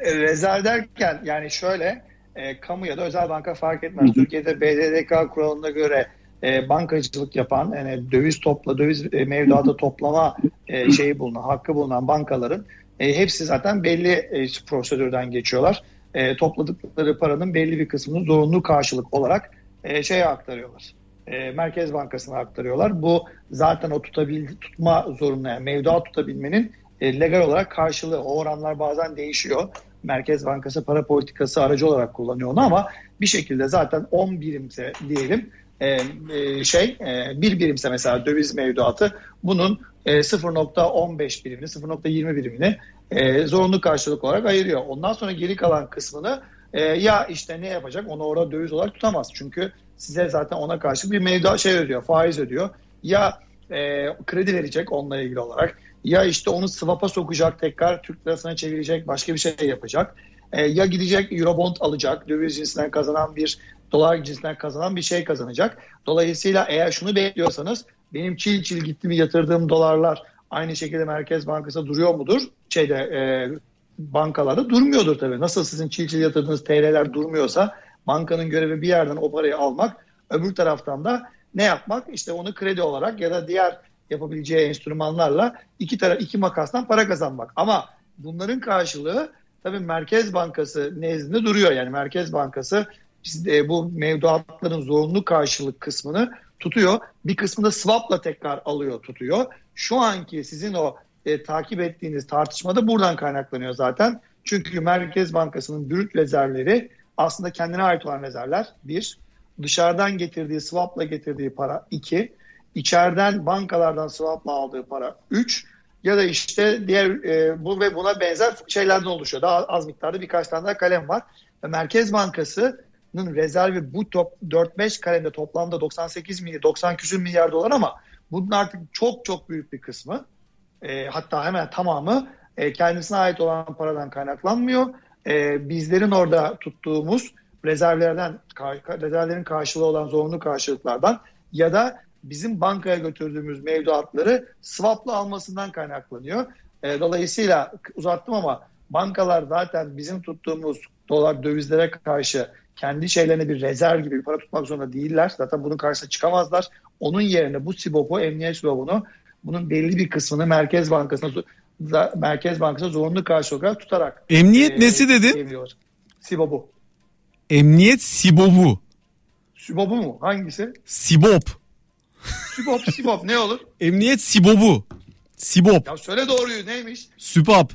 rezerv derken yani şöyle e, kamu ya da özel banka fark etmez. Hı hı. Türkiye'de BDDK kuralına göre e, bankacılık yapan yani döviz topla döviz e, mevduatı *laughs* toplama e, şeyi bulunan hakkı bulunan bankaların e, hepsi zaten belli e, prosedürden geçiyorlar e, topladıkları paranın belli bir kısmını zorunlu karşılık olarak e, şeye aktarıyorlar. E, Merkez Bankası'na aktarıyorlar. Bu zaten o tutabil, tutma zorunlu yani mevduat tutabilmenin e, legal olarak karşılığı. O oranlar bazen değişiyor. Merkez Bankası para politikası aracı olarak kullanıyor onu ama bir şekilde zaten 10 birimse diyelim e, e, şey e, bir birimse mesela döviz mevduatı bunun e, 0.15 birimini 0.20 birimini e, zorunlu karşılık olarak ayırıyor. Ondan sonra geri kalan kısmını e, ya işte ne yapacak onu orada döviz olarak tutamaz. Çünkü size zaten ona karşı bir mevda şey ödüyor, faiz ödüyor. Ya e, kredi verecek onunla ilgili olarak ya işte onu swap'a sokacak tekrar Türk lirasına çevirecek başka bir şey yapacak. E, ya gidecek Eurobond alacak döviz cinsinden kazanan bir dolar cinsinden kazanan bir şey kazanacak. Dolayısıyla eğer şunu bekliyorsanız benim çil çil gitti mi yatırdığım dolarlar aynı şekilde Merkez Bankası duruyor mudur? Şeyde e, bankalarda durmuyordur tabii. Nasıl sizin çil çil yatırdığınız TL'ler durmuyorsa bankanın görevi bir yerden o parayı almak öbür taraftan da ne yapmak? İşte onu kredi olarak ya da diğer yapabileceği enstrümanlarla iki taraf iki makastan para kazanmak. Ama bunların karşılığı tabii Merkez Bankası nezdinde duruyor. Yani Merkez Bankası bizde bu mevduatların zorunlu karşılık kısmını tutuyor. Bir kısmını swap'la tekrar alıyor tutuyor. Şu anki sizin o e, takip ettiğiniz tartışmada buradan kaynaklanıyor zaten. Çünkü Merkez Bankası'nın brüt rezervleri aslında kendine ait olan rezervler. Bir, dışarıdan getirdiği swap'la getirdiği para. iki içeriden bankalardan swap'la aldığı para. Üç, ya da işte diğer e, bu ve buna benzer şeylerden oluşuyor. Daha az miktarda birkaç tane daha kalem var. Merkez Bankası'nın rezervi bu top 4-5 kalemde toplamda 98 milyar 90 küsür milyar dolar ama bunun artık çok çok büyük bir kısmı e, hatta hemen tamamı e, kendisine ait olan paradan kaynaklanmıyor. E, bizlerin orada tuttuğumuz rezervlerden rezervlerin karşılığı olan zorunlu karşılıklardan ya da bizim bankaya götürdüğümüz mevduatları swap'la almasından kaynaklanıyor. E, dolayısıyla uzattım ama bankalar zaten bizim tuttuğumuz dolar dövizlere karşı kendi şeylerine bir rezerv gibi bir para tutmak zorunda değiller. Zaten bunun karşısına çıkamazlar. Onun yerine bu SİBOP'u, emniyet SİBOP'unu bunun belli bir kısmını Merkez Bankası'na Merkez Bankası zorunlu karşılık olarak tutarak. Emniyet e, nesi dedin? SİBOP'u. Emniyet SİBOP'u. SİBOP'u mu? Hangisi? SİBOP. Sibop, Sibop ne olur? *laughs* Emniyet Sibop'u. Sibop. Ya söyle doğruyu neymiş? Sübap.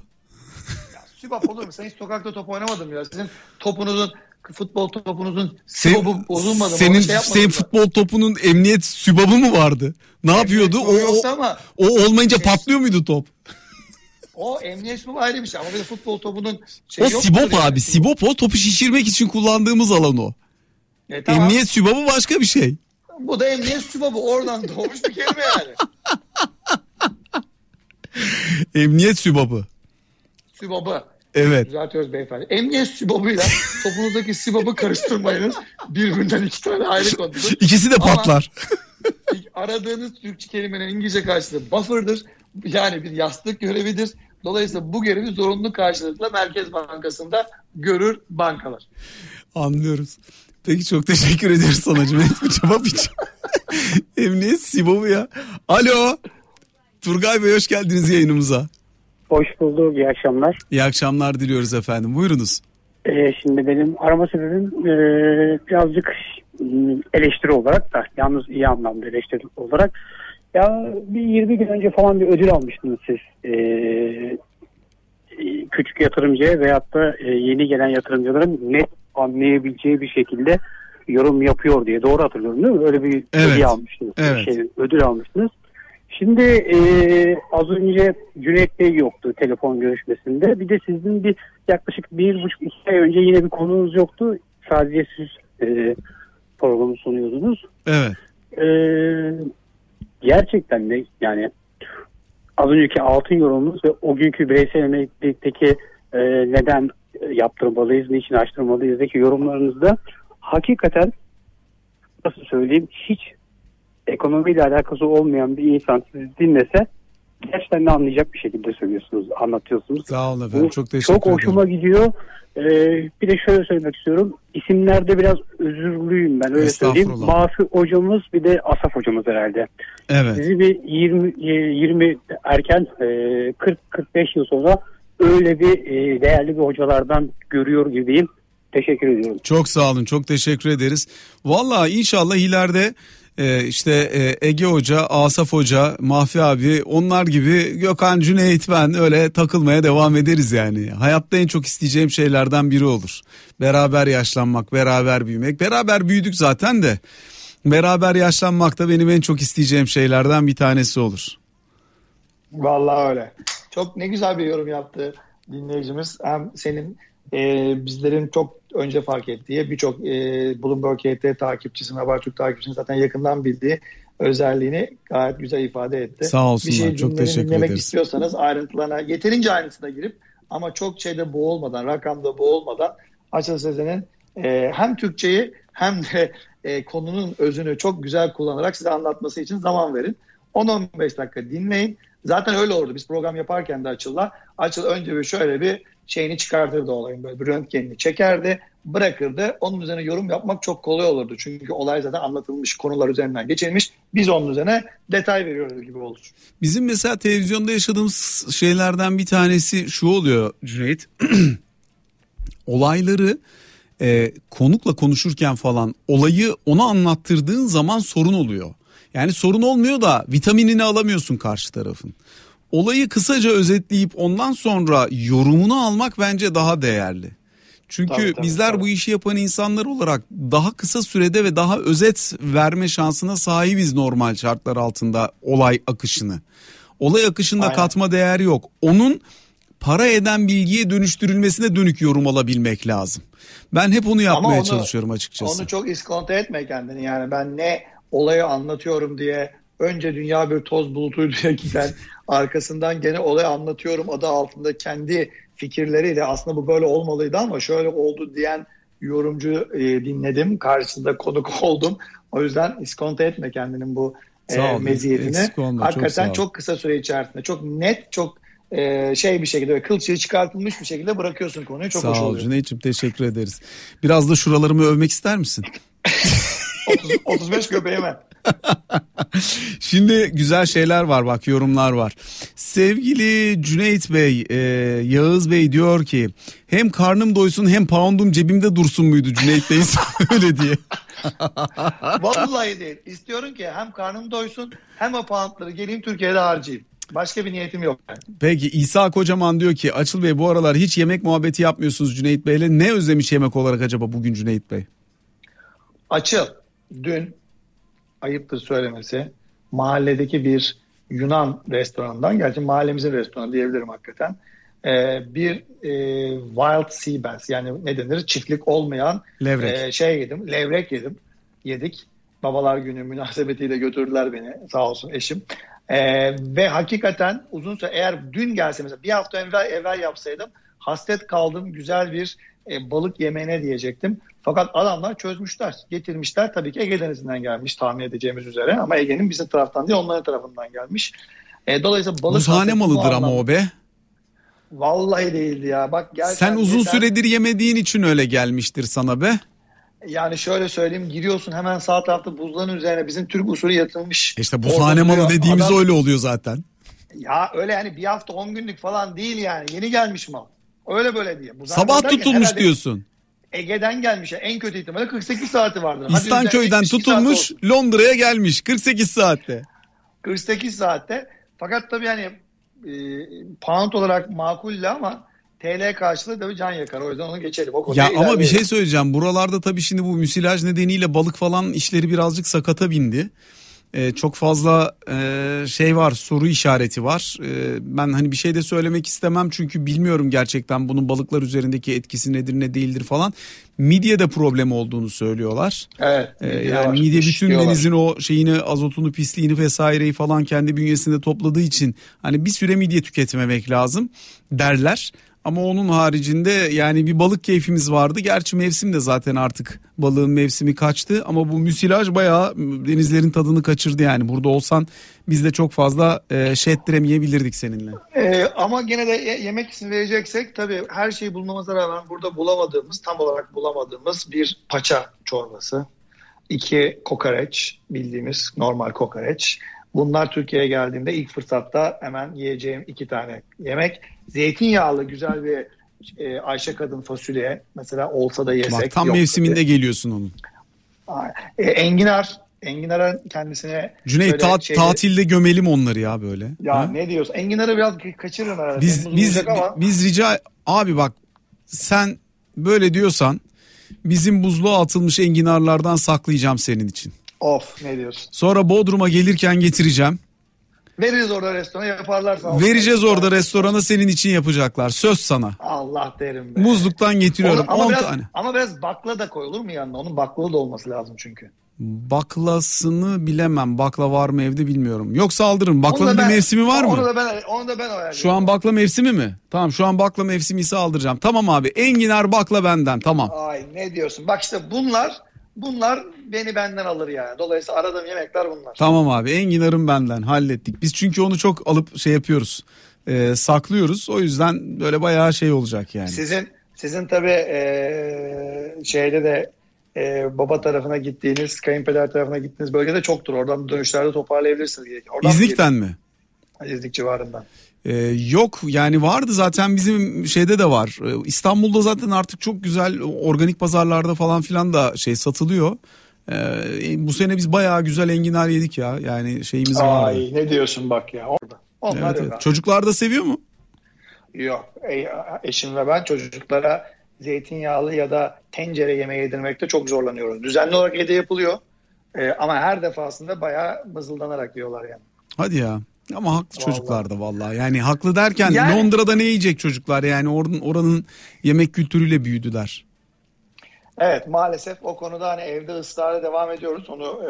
Ya Sibop olur mu? Sen hiç sokakta top oynamadım ya. Sizin topunuzun futbol topunuzun Sibop'u bozulmadı mı? Senin, şey senin futbol topunun emniyet sübabı mı vardı? Ne emniyet yapıyordu? O, o, ama o olmayınca şey, patlıyor muydu top? O emniyet sübabı ayrı bir şey ama bir de futbol topunun şey O Sibop yani. abi. Sibop o topu şişirmek için kullandığımız alan o. E, tamam. Emniyet sübabı başka bir şey. Bu da emniyet sübabı. Oradan doğmuş bir kelime yani. *laughs* emniyet sübabı. Sübabı. Evet. Düzeltiyoruz beyefendi. Emniyet sübabıyla topunuzdaki sübabı karıştırmayınız. Birbirinden iki tane ayrı konudur. İkisi de patlar. aradığınız Türkçe kelimenin İngilizce karşılığı buffer'dır. Yani bir yastık görevidir. Dolayısıyla bu görevi zorunlu karşılıkla Merkez Bankası'nda görür bankalar. Anlıyoruz. Peki çok teşekkür ediyoruz sanacığım. Evet bu cevap için. *laughs* Emniyet Sibo ya. Alo. Turgay Bey hoş geldiniz yayınımıza. Hoş bulduk. İyi akşamlar. İyi akşamlar diliyoruz efendim. Buyurunuz. Ee, şimdi benim arama sebebim e, birazcık eleştiri olarak da yalnız iyi anlamda eleştiri olarak ya bir 20 gün önce falan bir ödül almıştınız siz. Ee, küçük yatırımcıya veyahut da e, yeni gelen yatırımcıların net anlayabileceği bir şekilde yorum yapıyor diye doğru hatırlıyorum değil mi? Öyle bir evet. ödül almıştınız. Evet. Bir şey, ödül almıştınız. Şimdi e, az önce Cüneyt Bey yoktu telefon görüşmesinde. Bir de sizin bir yaklaşık bir buçuk iki ay önce yine bir konunuz yoktu. Sadece siz e, programı sunuyordunuz. Evet. E, gerçekten de yani az önceki altın yorumumuz ve o günkü bireysel emeklilikteki e, neden yaptırmalıyız, niçin açtırmalıyızdaki yorumlarınızda hakikaten nasıl söyleyeyim hiç ekonomiyle alakası olmayan bir insan sizi dinlese gerçekten de anlayacak bir şekilde söylüyorsunuz, anlatıyorsunuz. Sağ olun efendim. Çok teşekkür ederim. Çok hoşuma gidiyor. Ee, bir de şöyle söylemek istiyorum. İsimlerde biraz özürlüyüm ben öyle söyleyeyim. Mafi hocamız bir de Asaf hocamız herhalde. Evet. Sizi bir 20 20 erken 40 45 yıl sonra öyle bir e, değerli bir hocalardan görüyor gibiyim. Teşekkür ediyorum. Çok sağ olun. Çok teşekkür ederiz. Valla inşallah ileride e, işte e, Ege Hoca, Asaf Hoca, Mahfi abi onlar gibi Gökhan Cüneyt ben öyle takılmaya devam ederiz yani. Hayatta en çok isteyeceğim şeylerden biri olur. Beraber yaşlanmak, beraber büyümek. Beraber büyüdük zaten de. Beraber yaşlanmak da benim en çok isteyeceğim şeylerden bir tanesi olur. Vallahi öyle. Çok ne güzel bir yorum yaptı dinleyicimiz. Hem senin e, bizlerin çok önce fark ettiği birçok e, Bloomberg HT takipçisinin, Habertürk takipçisinin zaten yakından bildiği özelliğini gayet güzel ifade etti. Sağ olsunlar. Bir şey çok teşekkür dinlemek ederiz. istiyorsanız ayrıntılarına yeterince ayrıntısına girip ama çok şeyde boğulmadan, rakamda boğulmadan Açıl Sezen'in e, hem Türkçeyi hem de e, konunun özünü çok güzel kullanarak size anlatması için zaman verin. 10-15 dakika dinleyin. Zaten öyle olurdu. Biz program yaparken de Açıl'la Açıl önce bir şöyle bir şeyini çıkartırdı olayın. Böyle bir röntgenini çekerdi, bırakırdı. Onun üzerine yorum yapmak çok kolay olurdu. Çünkü olay zaten anlatılmış, konular üzerinden geçilmiş. Biz onun üzerine detay veriyoruz gibi olur. Bizim mesela televizyonda yaşadığımız şeylerden bir tanesi şu oluyor Cüneyt. *clears throat* Olayları e, konukla konuşurken falan olayı ona anlattırdığın zaman sorun oluyor. Yani sorun olmuyor da vitaminini alamıyorsun karşı tarafın. Olayı kısaca özetleyip ondan sonra yorumunu almak bence daha değerli. Çünkü Tabii, tabii, bizler tabii. bu işi yapan insanlar olarak daha kısa sürede ve daha özet verme şansına sahibiz normal şartlar altında olay akışını. Olay akışında Aynen. katma değer yok. Onun para eden bilgiye dönüştürülmesine dönük yorum alabilmek lazım. Ben hep onu yapmaya onu- çalışıyorum açıkçası. Onu çok iskonto etme kendini. Yani ben ne olayı anlatıyorum diye önce dünya bir toz bulutuydu diye giden *laughs* arkasından gene olayı anlatıyorum adı altında kendi fikirleriyle aslında bu böyle olmalıydı ama şöyle oldu diyen yorumcu e, dinledim. Karşısında konuk *laughs* oldum. O yüzden iskonto etme kendinin bu e, meziyetini. olma, çok sağ Hakikaten ol. çok, kısa süre içerisinde çok net çok e, şey bir şekilde kılçığı çıkartılmış bir şekilde bırakıyorsun konuyu. Çok hoş Sağ ol oluyor. Cüneyt'ciğim teşekkür ederiz. Biraz da şuralarımı övmek ister misin? 30, 35 göbeğime. *laughs* Şimdi güzel şeyler var bak yorumlar var. Sevgili Cüneyt Bey, e, Yağız Bey diyor ki hem karnım doysun hem poundum cebimde dursun muydu Cüneyt Bey *laughs* öyle diye. *laughs* Vallahi değil. İstiyorum ki hem karnım doysun hem o poundları geleyim Türkiye'de harcayayım. Başka bir niyetim yok. Yani. Peki İsa Kocaman diyor ki Açıl Bey bu aralar hiç yemek muhabbeti yapmıyorsunuz Cüneyt Bey'le. Ne özlemiş yemek olarak acaba bugün Cüneyt Bey? Açıl. Dün ayıptır söylemesi mahalledeki bir Yunan restoranından gerçi mahallemizin restoranı diyebilirim hakikaten. Ee, bir e, wild sea bass yani ne denir çiftlik olmayan Levrek. e, şey yedim levrek yedim yedik babalar günü münasebetiyle götürdüler beni sağ olsun eşim Ee, ve hakikaten uzun süre eğer dün gelse mesela bir hafta evvel, evvel yapsaydım hasret kaldım güzel bir e, balık yemeğine diyecektim. Fakat adamlar çözmüşler, getirmişler. Tabii ki Ege Denizi'nden gelmiş tahmin edeceğimiz üzere ama Ege'nin bizim taraftan değil onların tarafından gelmiş. E, dolayısıyla balık Buzhane malıdır ama o be. Vallahi değildi ya. Bak gel Sen uzun süredir yemediğin için öyle gelmiştir sana be. Yani şöyle söyleyeyim giriyorsun hemen sağ tarafta buzların üzerine bizim Türk usulü yatılmış. İşte buzhane malı dediğimiz Adam- öyle oluyor zaten. Ya öyle yani bir hafta 10 günlük falan değil yani. Yeni gelmiş mal. Öyle böyle diye. Buzhane Sabah tutulmuş diyorsun. Ege'den gelmiş. En kötü ihtimalle 48 saati vardır. Hadi İstanköy'den üzerine 72 saat tutulmuş. Londra'ya gelmiş 48 saatte. 48 saatte. Fakat tabii hani e, pound olarak makulle ama TL karşılığı tabii can yakar. O yüzden onu geçelim. O Ya ama bir şey söyleyeceğim. Buralarda tabii şimdi bu müsilaj nedeniyle balık falan işleri birazcık sakata bindi. Ee, çok fazla e, şey var soru işareti var. Ee, ben hani bir şey de söylemek istemem çünkü bilmiyorum gerçekten bunun balıklar üzerindeki etkisi nedir ne değildir falan. Midyede problem olduğunu söylüyorlar. Evet. Midye yani var, midye bütün diyorlar. denizin o şeyini azotunu pisliğini vesaireyi falan kendi bünyesinde topladığı için hani bir süre midye tüketmemek lazım derler. Ama onun haricinde yani bir balık keyfimiz vardı. Gerçi mevsim de zaten artık balığın mevsimi kaçtı. Ama bu müsilaj bayağı denizlerin tadını kaçırdı yani. Burada olsan biz de çok fazla e, şey ettiremeyebilirdik seninle. Ee, ama gene de ye- yemek ismi vereceksek tabii her şeyi bulmamıza rağmen burada bulamadığımız, tam olarak bulamadığımız bir paça çorbası. iki kokoreç, bildiğimiz normal kokoreç. Bunlar Türkiye'ye geldiğinde ilk fırsatta hemen yiyeceğim iki tane yemek. Zeytinyağlı güzel bir e, Ayşe kadın fasulye mesela olsa da yesek. Bak tam yok mevsiminde geliyorsun onun. E, enginar, enginara kendisine Cüneyt ta- şeyde- tatilde gömelim onları ya böyle. Ya Ha? ne diyorsun? Enginarı biraz kaçırırım herhalde. Biz Temmuz biz ama biz rica abi bak sen böyle diyorsan bizim buzluğa atılmış enginarlardan saklayacağım senin için. Of ne diyorsun? Sonra Bodrum'a gelirken getireceğim. Veririz orada restorana yaparlar olsun. Vereceğiz orada restorana senin için yapacaklar. Söz sana. Allah derim be. Muzluktan getiriyorum Onu- ama, 10 biraz, tane. ama biraz bakla da koyulur mu yanına? Onun baklalı da olması lazım çünkü. Baklasını bilemem. Bakla var mı evde bilmiyorum. Yoksa aldırırım. Baklanın Onu bir mevsimi var Onu mı? da ben, onu da ben ayarlayayım. Şu an bakla mevsimi mi? Tamam şu an bakla mevsimi ise aldıracağım. Tamam abi enginar bakla benden tamam. Ay ne diyorsun? Bak işte bunlar bunlar beni benden alır yani. Dolayısıyla aradığım yemekler bunlar. Tamam abi enginarım benden hallettik. Biz çünkü onu çok alıp şey yapıyoruz. e, saklıyoruz. O yüzden böyle bayağı şey olacak yani. Sizin sizin tabii e, şeyde de e, baba tarafına gittiğiniz, kayınpeder tarafına gittiğiniz bölgede çoktur. Oradan dönüşlerde toparlayabilirsiniz. Oradan İznik'ten mi? İznik civarından. Ee, yok yani vardı zaten bizim şeyde de var. Ee, İstanbul'da zaten artık çok güzel organik pazarlarda falan filan da şey satılıyor. Ee, bu sene biz bayağı güzel enginar yedik ya. Yani şeyimiz var. Ay ne diyorsun bak ya orada. Onlar Evet, evet. Çocuklar da seviyor mu? Yok. E, eşim ve ben çocuklara zeytinyağlı ya da tencere yemeği yedirmekte çok zorlanıyoruz. Düzenli olarak evde yapılıyor. E, ama her defasında bayağı mızıldanarak yiyorlar yani. Hadi ya. Ama haklı Vallahi. çocuklar da vallahi. Yani haklı derken Yani- Londra'da ne yiyecek çocuklar? Yani oranın, oranın yemek kültürüyle büyüdüler. Evet maalesef o konuda hani evde ısrarla devam ediyoruz. Onu e,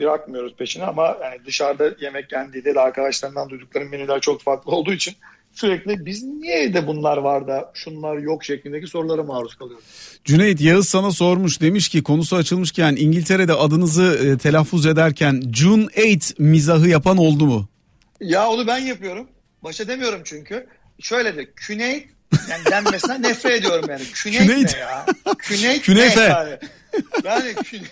bırakmıyoruz peşine ama yani dışarıda yemek yendiğinde de arkadaşlarından duyduklarım menüler çok farklı olduğu için sürekli biz niye evde bunlar var da şunlar yok şeklindeki sorulara maruz kalıyoruz. Cüneyt Yağız sana sormuş demiş ki konusu açılmışken İngiltere'de adınızı e, telaffuz ederken June 8 mizahı yapan oldu mu? Ya onu ben yapıyorum. Başa demiyorum çünkü. Şöyle de küney yani denmesinden *laughs* nefret ediyorum yani. Küney Küneyt. ne ya? Küney Künefe. ne yani? Yani küney,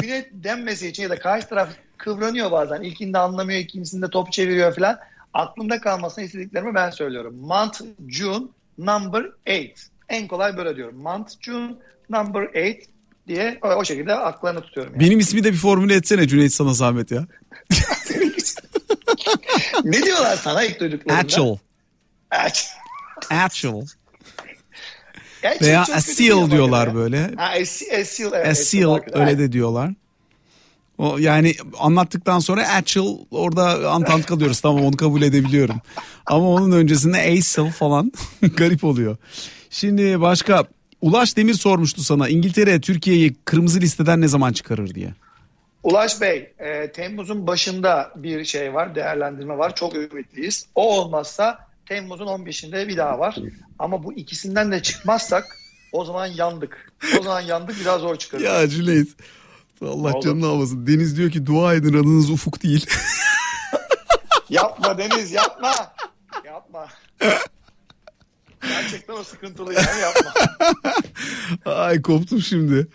küney denmesi için ya da karşı taraf kıvranıyor bazen. İlkinde anlamıyor, ikincisinde top çeviriyor falan. Aklımda kalmasını istediklerimi ben söylüyorum. Month, June, number 8. En kolay böyle diyorum. Month, June, number 8 diye o, o şekilde aklarını tutuyorum. Yani. Benim ismi de bir formüle etsene Cüneyt sana zahmet ya. *laughs* *laughs* ne diyorlar sana ilk duyduklarında? Actual. Aç. Actual. Gerçek Veya Asil diyorlar ya. böyle. Ha, Asil, Asil, evet, Asil öyle de diyorlar. O yani anlattıktan sonra actual orada antant kalıyoruz tamam onu kabul edebiliyorum. Ama onun öncesinde asil falan *laughs* garip oluyor. Şimdi başka Ulaş Demir sormuştu sana İngiltere Türkiye'yi kırmızı listeden ne zaman çıkarır diye. Ulaş Bey, e, Temmuz'un başında bir şey var, değerlendirme var. Çok ümitliyiz. O olmazsa Temmuz'un 15'inde bir daha var. Ama bu ikisinden de çıkmazsak o zaman yandık. O zaman yandık biraz zor çıkarız. Ya Cüneyt Allah canını almasın. Deniz diyor ki dua edin adınız Ufuk değil. *laughs* Yapma Deniz yapma. Yapma. Gerçekten o sıkıntılı yani yapma. Ay koptum şimdi.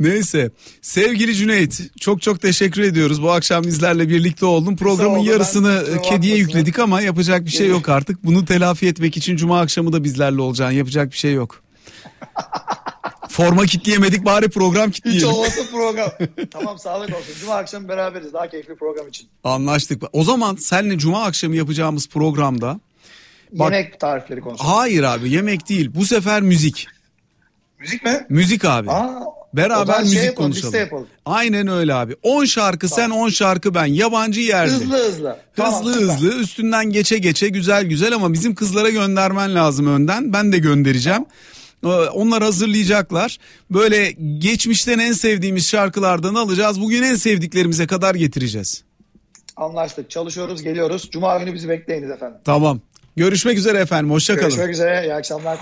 Neyse sevgili Cüneyt çok çok teşekkür ediyoruz. Bu akşam bizlerle birlikte oldun. Programın oldu, yarısını kediye yükledik ama yapacak bir şey yok artık. Bunu telafi etmek için cuma akşamı da bizlerle olacaksın. Yapacak bir şey yok. *laughs* Forma kitleyemedik bari program Hiç kitleyelim. olmasa program. *laughs* tamam sağlık olsun. Cuma akşam beraberiz. Daha keyifli program için. Anlaştık. O zaman seninle cuma akşamı yapacağımız programda Bak- Yemek tarifleri konuşalım. hayır abi yemek değil bu sefer müzik. Müzik mi? Müzik abi. Aa, Beraber şey müzik yapalım, konuşalım. yapalım. Aynen öyle abi. 10 şarkı sen 10 şarkı ben yabancı yerli. Hızlı hızlı. Tamam, Hızlı hızlı üstünden geçe geçe güzel güzel ama bizim kızlara göndermen lazım önden. Ben de göndereceğim. Ee, Onlar hazırlayacaklar. Böyle geçmişten en sevdiğimiz şarkılardan alacağız. Bugün en sevdiklerimize kadar getireceğiz. Anlaştık. Çalışıyoruz, geliyoruz. Cuma günü bizi bekleyiniz efendim. Tamam. Görüşmek üzere efendim. Hoşça kalın. Görüşmek üzere. İyi akşamlar.